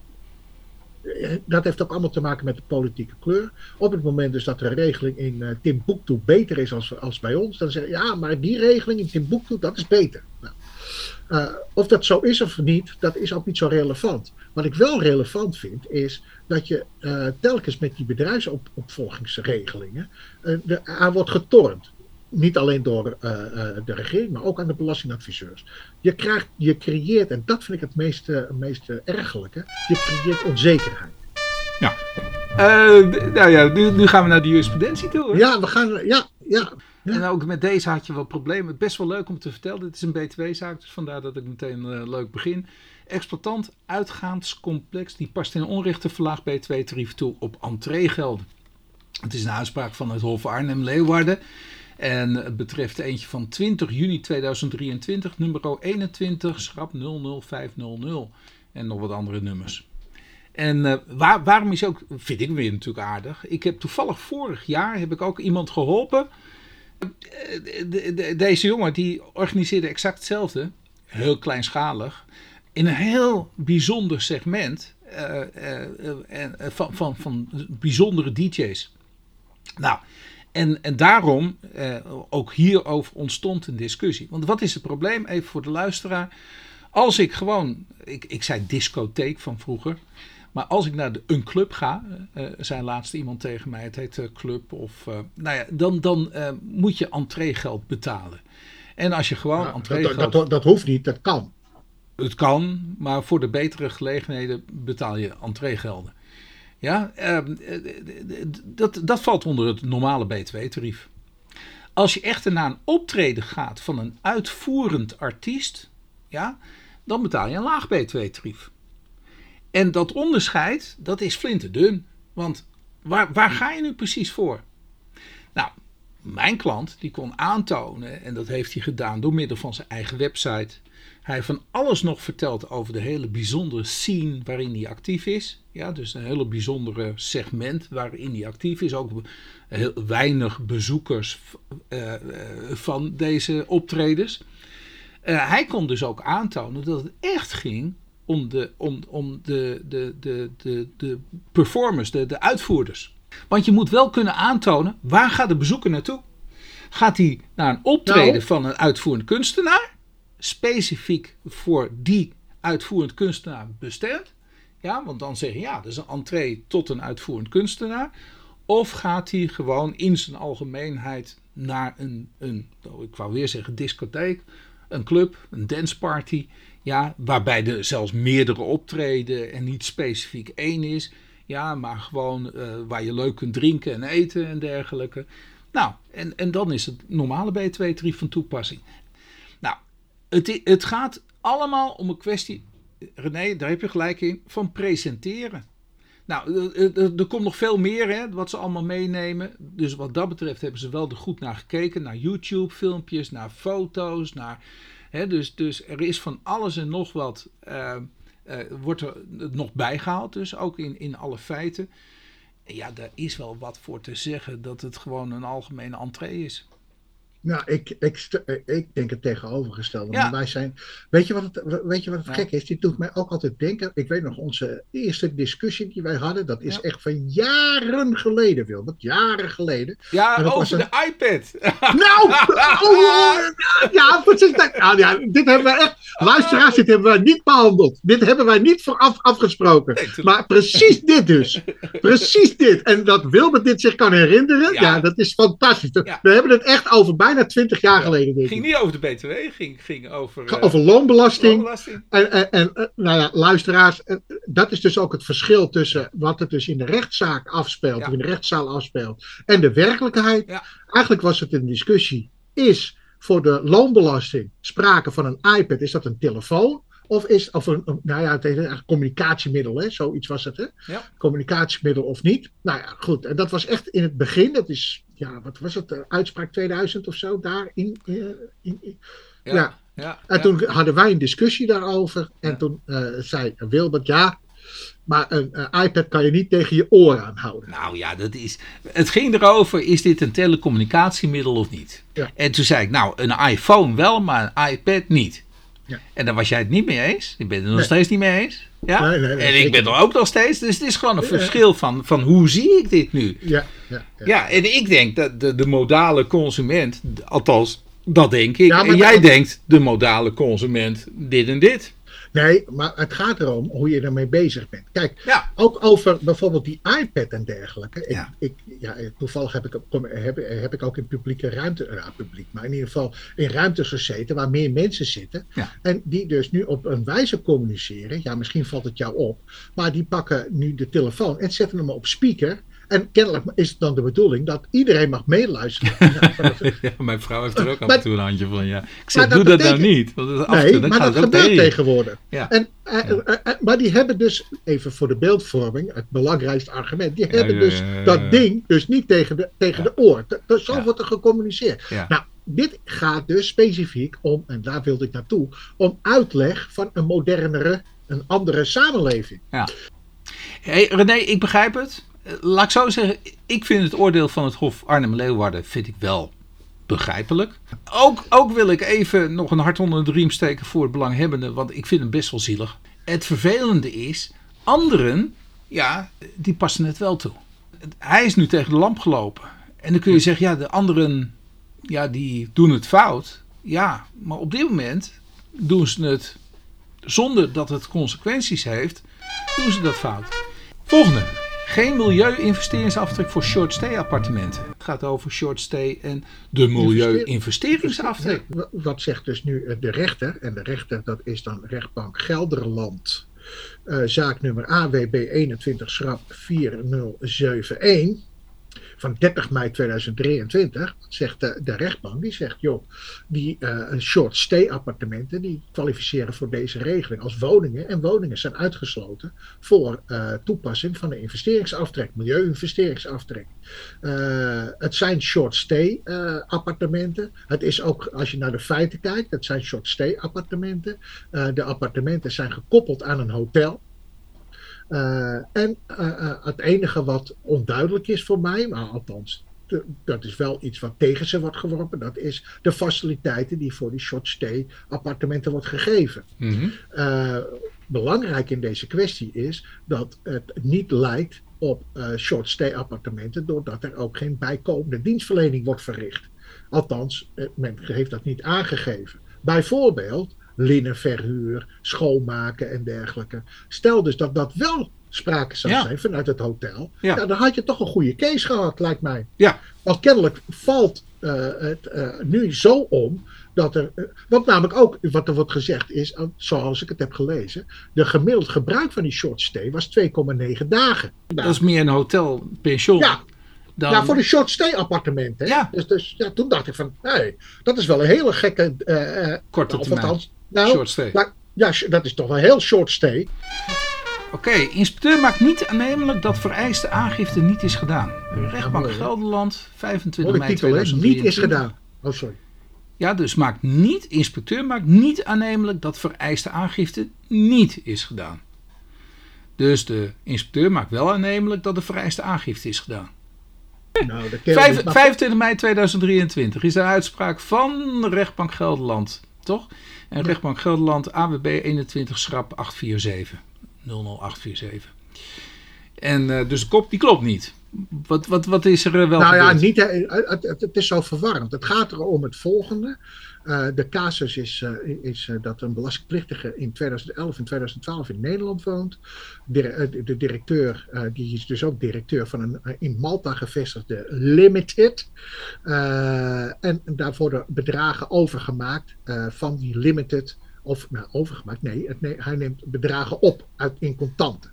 [SPEAKER 2] eh, dat heeft ook allemaal te maken met de politieke kleur. Op het moment dus dat de regeling in uh, Timbuktu beter is als, als bij ons, dan zeggen ja, maar die regeling in Timbuktu, dat is beter. Nou, uh, of dat zo is of niet, dat is ook niet zo relevant. Wat ik wel relevant vind, is dat je telkens met die bedrijfsopvolgingsregelingen uh, aan wordt getornd. Niet alleen door de regering, maar ook aan de belastingadviseurs. Je, krijgt, je creëert, en dat vind ik het meest, meest ergelijke, je creëert onzekerheid.
[SPEAKER 1] Ja. nou ja, nu, nu, gaan we naar de jurisprudentie toe.
[SPEAKER 2] Ja, we gaan, ja, ja.
[SPEAKER 1] Ja. En ook met deze had je wel problemen. Best wel leuk om te vertellen. Dit is een BTW-zaak, dus vandaar dat ik meteen uh, leuk begin. Exploitant uitgaanscomplex die past in onrechte verlaagd BTW-tarief toe op entreegelden. Het is een uitspraak van het Hof Arnhem-Leeuwarden. En het betreft eentje van 20 juni 2023, nummer 21, schrap 00500. En nog wat andere nummers. En uh, waar, waarom is ook, vind ik weer natuurlijk aardig. Ik heb toevallig vorig jaar heb ik ook iemand geholpen. De, de, de, deze jongen die organiseerde exact hetzelfde. Heel kleinschalig. In een heel bijzonder segment. Uh, van, van, van bijzondere DJ's. Nou, en, en daarom, eh, ook hierover ontstond een discussie. Want wat is het probleem, even voor de luisteraar. Als ik gewoon, ik, ik zei discotheek van vroeger. Maar als ik naar de, een club ga, uh, zei laatst iemand tegen mij, het heet uh, club, of, uh, nou ja, dan, dan moet je entreegeld betalen. En als je gewoon ja, entreegeld...
[SPEAKER 2] Dat, dat, dat, hoeft niet, dat kan.
[SPEAKER 1] Het kan, maar voor de betere gelegenheden betaal je entreegelden. Ja, ehm, dat, dat valt onder het normale btw-tarief. Als je echter naar een optreden gaat van een uitvoerend artiest, ja, dan betaal je een laag btw-tarief. En dat onderscheid, dat is flinterdun. Want waar, waar ga je nu precies voor? Nou, mijn klant die kon aantonen, en dat heeft hij gedaan door middel van zijn eigen website. Hij heeft van alles nog verteld over de hele bijzondere scene waarin hij actief is. Ja, dus een hele bijzondere segment waarin hij actief is. Ook heel weinig bezoekers uh, van deze optredens. Uh, hij kon dus ook aantonen dat het echt ging om de, om, om de, de, de, de, de performers, de, de uitvoerders. Want je moet wel kunnen aantonen waar gaat de bezoeker naartoe. Gaat hij naar een optreden nou. van een uitvoerend kunstenaar, specifiek voor die uitvoerend kunstenaar bestemd? Ja, want dan zeg je ja, dat is een entree tot een uitvoerend kunstenaar. Of gaat hij gewoon in zijn algemeenheid naar een, een oh, ik wou weer zeggen, discotheek, een club, een danceparty. Ja, waarbij er zelfs meerdere optreden en niet specifiek één is. Ja, maar gewoon uh, waar je leuk kunt drinken en eten en dergelijke. Nou, en, en dan is het normale BTW-tarief van toepassing. Het, het gaat allemaal om een kwestie, René, daar heb je gelijk in, van presenteren. Nou, er, komt nog veel meer hè, wat ze allemaal meenemen. Dus wat dat betreft hebben ze wel er goed naar gekeken. Naar YouTube-filmpjes, naar foto's, naar dus, dus er is van alles en nog wat, wordt er nog bijgehaald, dus ook in, in alle feiten. Ja, daar is wel wat voor te zeggen dat het gewoon een algemene entree is.
[SPEAKER 2] Nou, ik, ik, ik denk het tegenovergestelde. Ja. wij zijn, weet je wat het, weet je wat het gek is? Die doet mij ook altijd denken. Ik weet nog, onze eerste discussie die wij hadden, dat is echt van jaren geleden, Wilbert. Jaren geleden.
[SPEAKER 1] Ja, over de iPad.
[SPEAKER 2] Nou, oh, ja, precies. Nou, ja, dit hebben we echt, luisteraars, dit hebben wij niet behandeld. Dit hebben wij niet vooraf afgesproken. maar precies dit dus. Precies dit. En dat Wilbert dit zich kan herinneren, ja, dat is fantastisch. We hebben het echt over bijna bijna twintig jaar geleden.
[SPEAKER 1] Het ging niet over de BTW, ging, ging over... Uh,
[SPEAKER 2] over loonbelasting. loonbelasting. En, en, en, eh, nou ja, luisteraars, eh, dat is dus ook het verschil tussen wat het dus in de rechtszaak afspeelt, of in de rechtszaal afspeelt, en de werkelijkheid. Ja. Eigenlijk was het een discussie, is voor de loonbelasting sprake van een iPad, is dat een telefoon? Of is of een, nou ja, het een communicatiemiddel, hè? zoiets was het, hè? Ja. Communicatiemiddel of niet. Nou ja, goed. En dat was echt in het begin, dat is ja, wat was het, uitspraak 2000 of zo, daar in. Eh, in, in ja, ja. ja. En toen hadden wij een discussie daarover. En toen uh, zei Wilbert, ja, maar een, iPad kan je niet tegen je oren aanhouden.
[SPEAKER 1] Nou ja, dat is. Het ging erover: is dit een telecommunicatiemiddel of niet? En toen zei ik: Nou, een iPhone wel, maar een iPad niet. Ja. En daar was jij het niet mee eens. Ik ben het er nog steeds niet mee eens. Ja? Nee, nee, en ik ben er ook nog steeds. Dus het is gewoon een verschil van, van hoe zie ik dit nu. Ja, ja, ja. ja en ik denk dat de, de modale consument, althans dat denk ik. en jij denkt de modale consument dit en dit.
[SPEAKER 2] Nee, maar het gaat erom hoe je ermee bezig bent. Kijk, ook over bijvoorbeeld die iPad en dergelijke. Ik, ik, ja, toevallig heb ik, heb, heb ik ook in publieke ruimte, ja, publiek, maar in ieder geval in ruimtes gezeten waar meer mensen zitten. En die dus nu op een wijze communiceren. Ja, misschien valt het jou op. Maar die pakken nu de telefoon en zetten hem op speaker. En kennelijk is het dan de bedoeling dat iedereen mag meeluisteren.
[SPEAKER 1] ja, mijn vrouw heeft er ook af en toe een handje van. Ja. Ik zeg, doe dat nou niet.
[SPEAKER 2] Want nee, toe, maar dat gebeurt tegenwoordig. Ja. En, uh, uh, uh, maar die hebben dus, even voor de beeldvorming, het belangrijkste argument, die hebben dus dat ding dus niet tegen de, tegen de oor. Dat, zo wordt er gecommuniceerd. Nou, dit gaat dus specifiek om, en daar wilde ik naartoe, om uitleg van een modernere, een andere samenleving.
[SPEAKER 1] Ja. Hey, René, ik begrijp het. Laat ik zo zeggen, ik vind het oordeel van het Hof Arnhem-Leeuwarden vind ik wel begrijpelijk. Ook, ook wil ik even nog een hart onder de riem steken voor het belanghebbende, want ik vind hem best wel zielig. Het vervelende is, anderen, ja, die passen het wel toe. Hij is nu tegen de lamp gelopen. En dan kun je zeggen, ja, de anderen, ja, die doen het fout. Ja, maar op dit moment doen ze het zonder dat het consequenties heeft, doen ze dat fout. Volgende. Geen milieu-investeringsaftrek voor short-stay appartementen. Het gaat over short-stay en de milieu-investeringsaftrek.
[SPEAKER 2] wat zegt dus nu eh, de rechter? En de rechter, dat is dan rechtbank Gelderland. Uh, zaak nummer AWB 21 schrap 4071 van 30 mei 2023, zegt de, de rechtbank, die zegt, joh, die uh, short stay appartementen, die kwalificeren voor deze regeling als woningen. En woningen zijn uitgesloten voor uh, toepassing van de investeringsaftrek, milieu-investeringsaftrek. Uh, het zijn short stay appartementen. Het is ook, als je naar de feiten kijkt, het zijn short stay appartementen. de appartementen zijn gekoppeld aan een hotel. Uh, en uh, het enige wat onduidelijk is voor mij, maar althans, dat is wel iets wat tegen ze wordt geworpen, dat is de faciliteiten die voor die short stay appartementen wordt gegeven. Mm -hmm. belangrijk in deze kwestie is dat het niet lijkt op short stay appartementen, doordat er ook geen bijkomende dienstverlening wordt verricht. Althans, men heeft dat niet aangegeven. Bijvoorbeeld linnenverhuur, schoonmaken en dergelijke. Stel dus dat dat wel sprake zou zijn vanuit het hotel. Ja. dan had je toch een goede case gehad, lijkt mij.
[SPEAKER 1] Ja.
[SPEAKER 2] Want kennelijk valt uh, het uh, nu zo om dat er. Uh, wat namelijk ook, wat er wordt gezegd is, zoals ik het heb gelezen, de gemiddeld gebruik van die short stay was 2,9 dagen.
[SPEAKER 1] Dat is meer een hotelpension.
[SPEAKER 2] Ja. Dan... Ja, voor de short stay appartementen. Ja. Dus, dus ja, toen dacht ik van, hey, dat is wel een hele gekke.
[SPEAKER 1] Korte termijn.
[SPEAKER 2] Nou, short stay. Maar, ja, dat is toch wel heel short stay.
[SPEAKER 1] Oké, okay, inspecteur maakt niet aannemelijk dat vereiste aangifte niet is gedaan. Rechtbank Gelderland, 25 mei 2023.
[SPEAKER 2] Niet is gedaan. Oh, sorry.
[SPEAKER 1] Ja, dus maakt niet, inspecteur maakt niet aannemelijk dat vereiste aangifte niet is gedaan. Dus de inspecteur maakt wel aannemelijk dat de vereiste aangifte is gedaan. Nou, 25 mei 2023 is de uitspraak van de rechtbank Gelderland, toch? En ja. rechtbank Gelderland AWB 21 schrap 847. 00847. En uh, dus de kop die klopt niet. Wat, wat, wat is er wel
[SPEAKER 2] Nou ja, niet, het, het, het, is zo verwarrend. Het gaat er om het volgende. Uh, de casus is, uh, is uh, dat een belastingplichtige in 2011 en 2012 in Nederland woont. De, de directeur, die is dus ook directeur van een in Malta gevestigde Limited. en daar worden bedragen overgemaakt van die Limited of nou, overgemaakt, nee, het, hij neemt bedragen op uit, in contanten.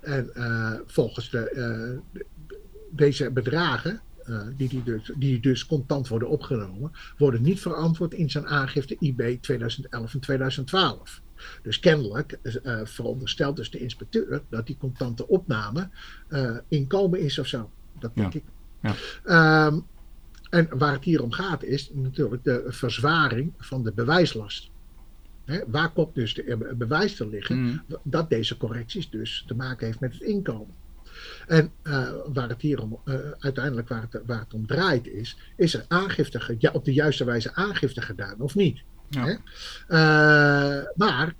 [SPEAKER 2] En volgens de, deze bedragen, uh, die, die, dus, die dus contant worden opgenomen, worden niet verantwoord in zijn aangifte IB 2011 en 2012. Dus kennelijk veronderstelt dus de inspecteur dat die contante opname inkomen is of zo. Dat denk ja. ik. Ja. Um, en waar het hier om gaat is natuurlijk de verzwaring van de bewijslast. Hè, waar komt dus de bewijs te liggen mm. dat deze correcties dus te maken heeft met het inkomen? En uh, waar het hier om, uh, uiteindelijk waar het, waar het om draait is, is er aangifte, ja, op de juiste wijze aangifte gedaan of niet? Ja. Hè? Uh, maar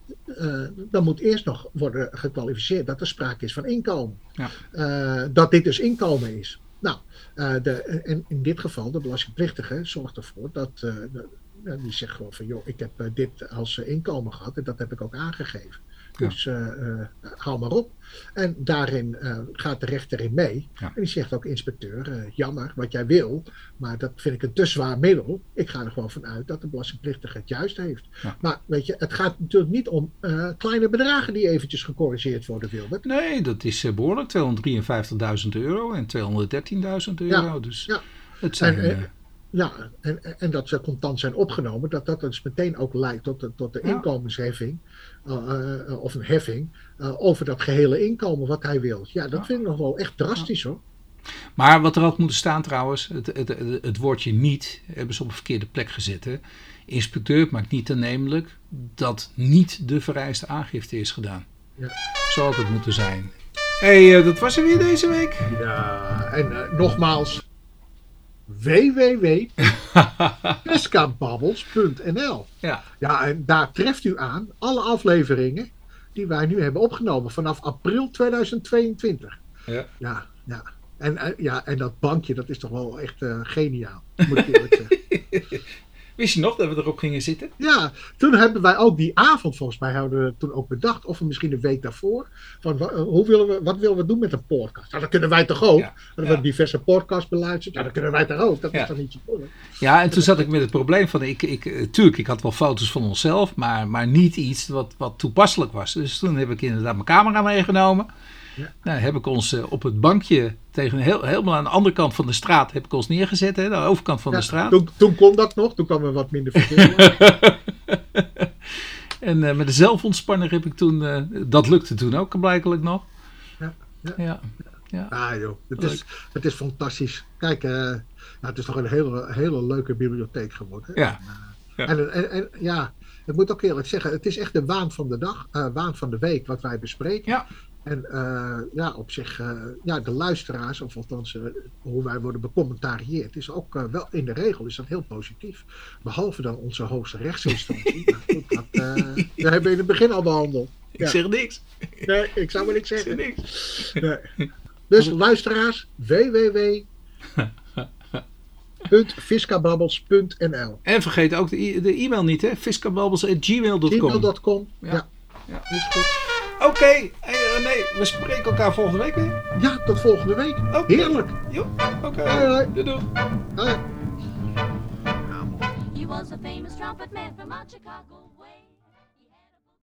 [SPEAKER 2] dan moet eerst nog worden gekwalificeerd dat er sprake is van inkomen. Ja. dat dit dus inkomen is. Nou, de, en in dit geval, de belastingplichtige zorgt ervoor dat, die zegt gewoon van, joh, ik heb dit als inkomen gehad en dat heb ik ook aangegeven. Dus uh, uh, hou maar op. En daarin uh, gaat de rechter in mee. En die zegt ook, inspecteur, jammer wat jij wil, maar dat vind ik een te zwaar middel. Ik ga er gewoon vanuit dat de belastingplichtige het juist heeft. Maar weet je, het gaat natuurlijk niet om kleine bedragen die eventjes gecorrigeerd worden, Wilbert.
[SPEAKER 1] Nee, dat is behoorlijk 253.000 euro en 213.000 euro. Dus
[SPEAKER 2] Ja.
[SPEAKER 1] het zijn...
[SPEAKER 2] En,
[SPEAKER 1] eh,
[SPEAKER 2] Ja, en, en dat ze contant zijn opgenomen, dat dat dus meteen ook leidt tot de, tot de
[SPEAKER 1] Ja.
[SPEAKER 2] inkomensheffing, uh, uh, of een heffing, uh, over dat gehele inkomen wat hij wil. Ja, dat
[SPEAKER 1] Ja.
[SPEAKER 2] vind ik nog wel echt drastisch hoor.
[SPEAKER 1] Maar wat er had moeten staan trouwens, het, het, het, het woordje niet hebben ze op een verkeerde plek gezet. Hè. Inspecteur maakt niet aannemelijk dat niet de vereiste aangifte is gedaan.
[SPEAKER 2] Ja.
[SPEAKER 1] Zo had het moeten zijn. Hé, hey, dat was er weer deze week.
[SPEAKER 2] Ja, en uh, nogmaals, www.pescababbels.nl
[SPEAKER 1] Ja.
[SPEAKER 2] Ja, en daar treft u aan alle afleveringen die wij nu hebben opgenomen vanaf april 2022.
[SPEAKER 1] Ja.
[SPEAKER 2] Ja, ja. En, uh, ja, en dat bankje, dat is toch wel echt uh, geniaal, moet ik eerlijk zeggen.
[SPEAKER 1] Wist je nog dat we erop gingen zitten?
[SPEAKER 2] Ja, toen hebben wij ook die avond, volgens mij, hadden we toen ook bedacht, of misschien een week daarvoor, van uh, hoe willen we, wat willen we doen met een podcast? Nou, dat kunnen wij toch ook?
[SPEAKER 1] Ja.
[SPEAKER 2] We
[SPEAKER 1] Ja.
[SPEAKER 2] diverse podcasts beluisterd? Ja, dat kunnen wij toch ook? Dat
[SPEAKER 1] Ja.
[SPEAKER 2] is toch niet zo moeilijk?
[SPEAKER 1] Ja, en toen zat ik met het probleem van, ik, ik, eh, tuurlijk, ik had wel foto's van onszelf, maar, maar niet iets wat, wat toepasselijk was. Dus toen heb ik inderdaad mijn camera meegenomen.
[SPEAKER 2] Ja.
[SPEAKER 1] Nou, heb ik ons eh, op het bankje tegen heel, helemaal aan de andere kant van de straat heb ik ons neergezet, hè, aan de overkant van
[SPEAKER 2] Ja,
[SPEAKER 1] de straat.
[SPEAKER 2] Toen, toen kon dat nog, toen kwam er wat minder verkeer.
[SPEAKER 1] En eh, met de zelfontspanner heb ik toen, eh, dat lukte toen ook blijkelijk nog.
[SPEAKER 2] Ja, ja.
[SPEAKER 1] ja. ja.
[SPEAKER 2] Ah joh, het is, het is fantastisch. Kijk, nou, het is toch een hele, hele leuke bibliotheek geworden.
[SPEAKER 1] Ja.
[SPEAKER 2] En,
[SPEAKER 1] Ja.
[SPEAKER 2] En, en, en ja, ik moet ook eerlijk zeggen, het is echt de waan van de dag, waan van de week wat wij bespreken.
[SPEAKER 1] Ja.
[SPEAKER 2] En eh, ja, op zich, eh, ja, de luisteraars, of althans eh, hoe wij worden becommentarieerd, is ook wel in de regel is dat heel positief. Behalve dan onze hoogste rechtsinstantie. nou, goed, dat, eh, we hebben in het begin al behandeld.
[SPEAKER 1] Ik
[SPEAKER 2] Ja.
[SPEAKER 1] zeg niks.
[SPEAKER 2] Nee, ik zou maar niks
[SPEAKER 1] Ik zeg
[SPEAKER 2] zeggen.
[SPEAKER 1] niks.
[SPEAKER 2] Nee. Dus luisteraars, www.fiscababbels.nl
[SPEAKER 1] En vergeet ook de, e- de e-mail niet, hè? fiscababbels.gmail.com.
[SPEAKER 2] gmail.com.
[SPEAKER 1] Ja.
[SPEAKER 2] Ja. ja, is goed.
[SPEAKER 1] Oké, hey, René, we spreken elkaar volgende week weer.
[SPEAKER 2] Ja, tot volgende week.
[SPEAKER 1] Oké.
[SPEAKER 2] Heerlijk.
[SPEAKER 1] Jo, oké.
[SPEAKER 2] Hoi.
[SPEAKER 1] Doei, doei.
[SPEAKER 3] He was a famous trumpet man from out Chicago.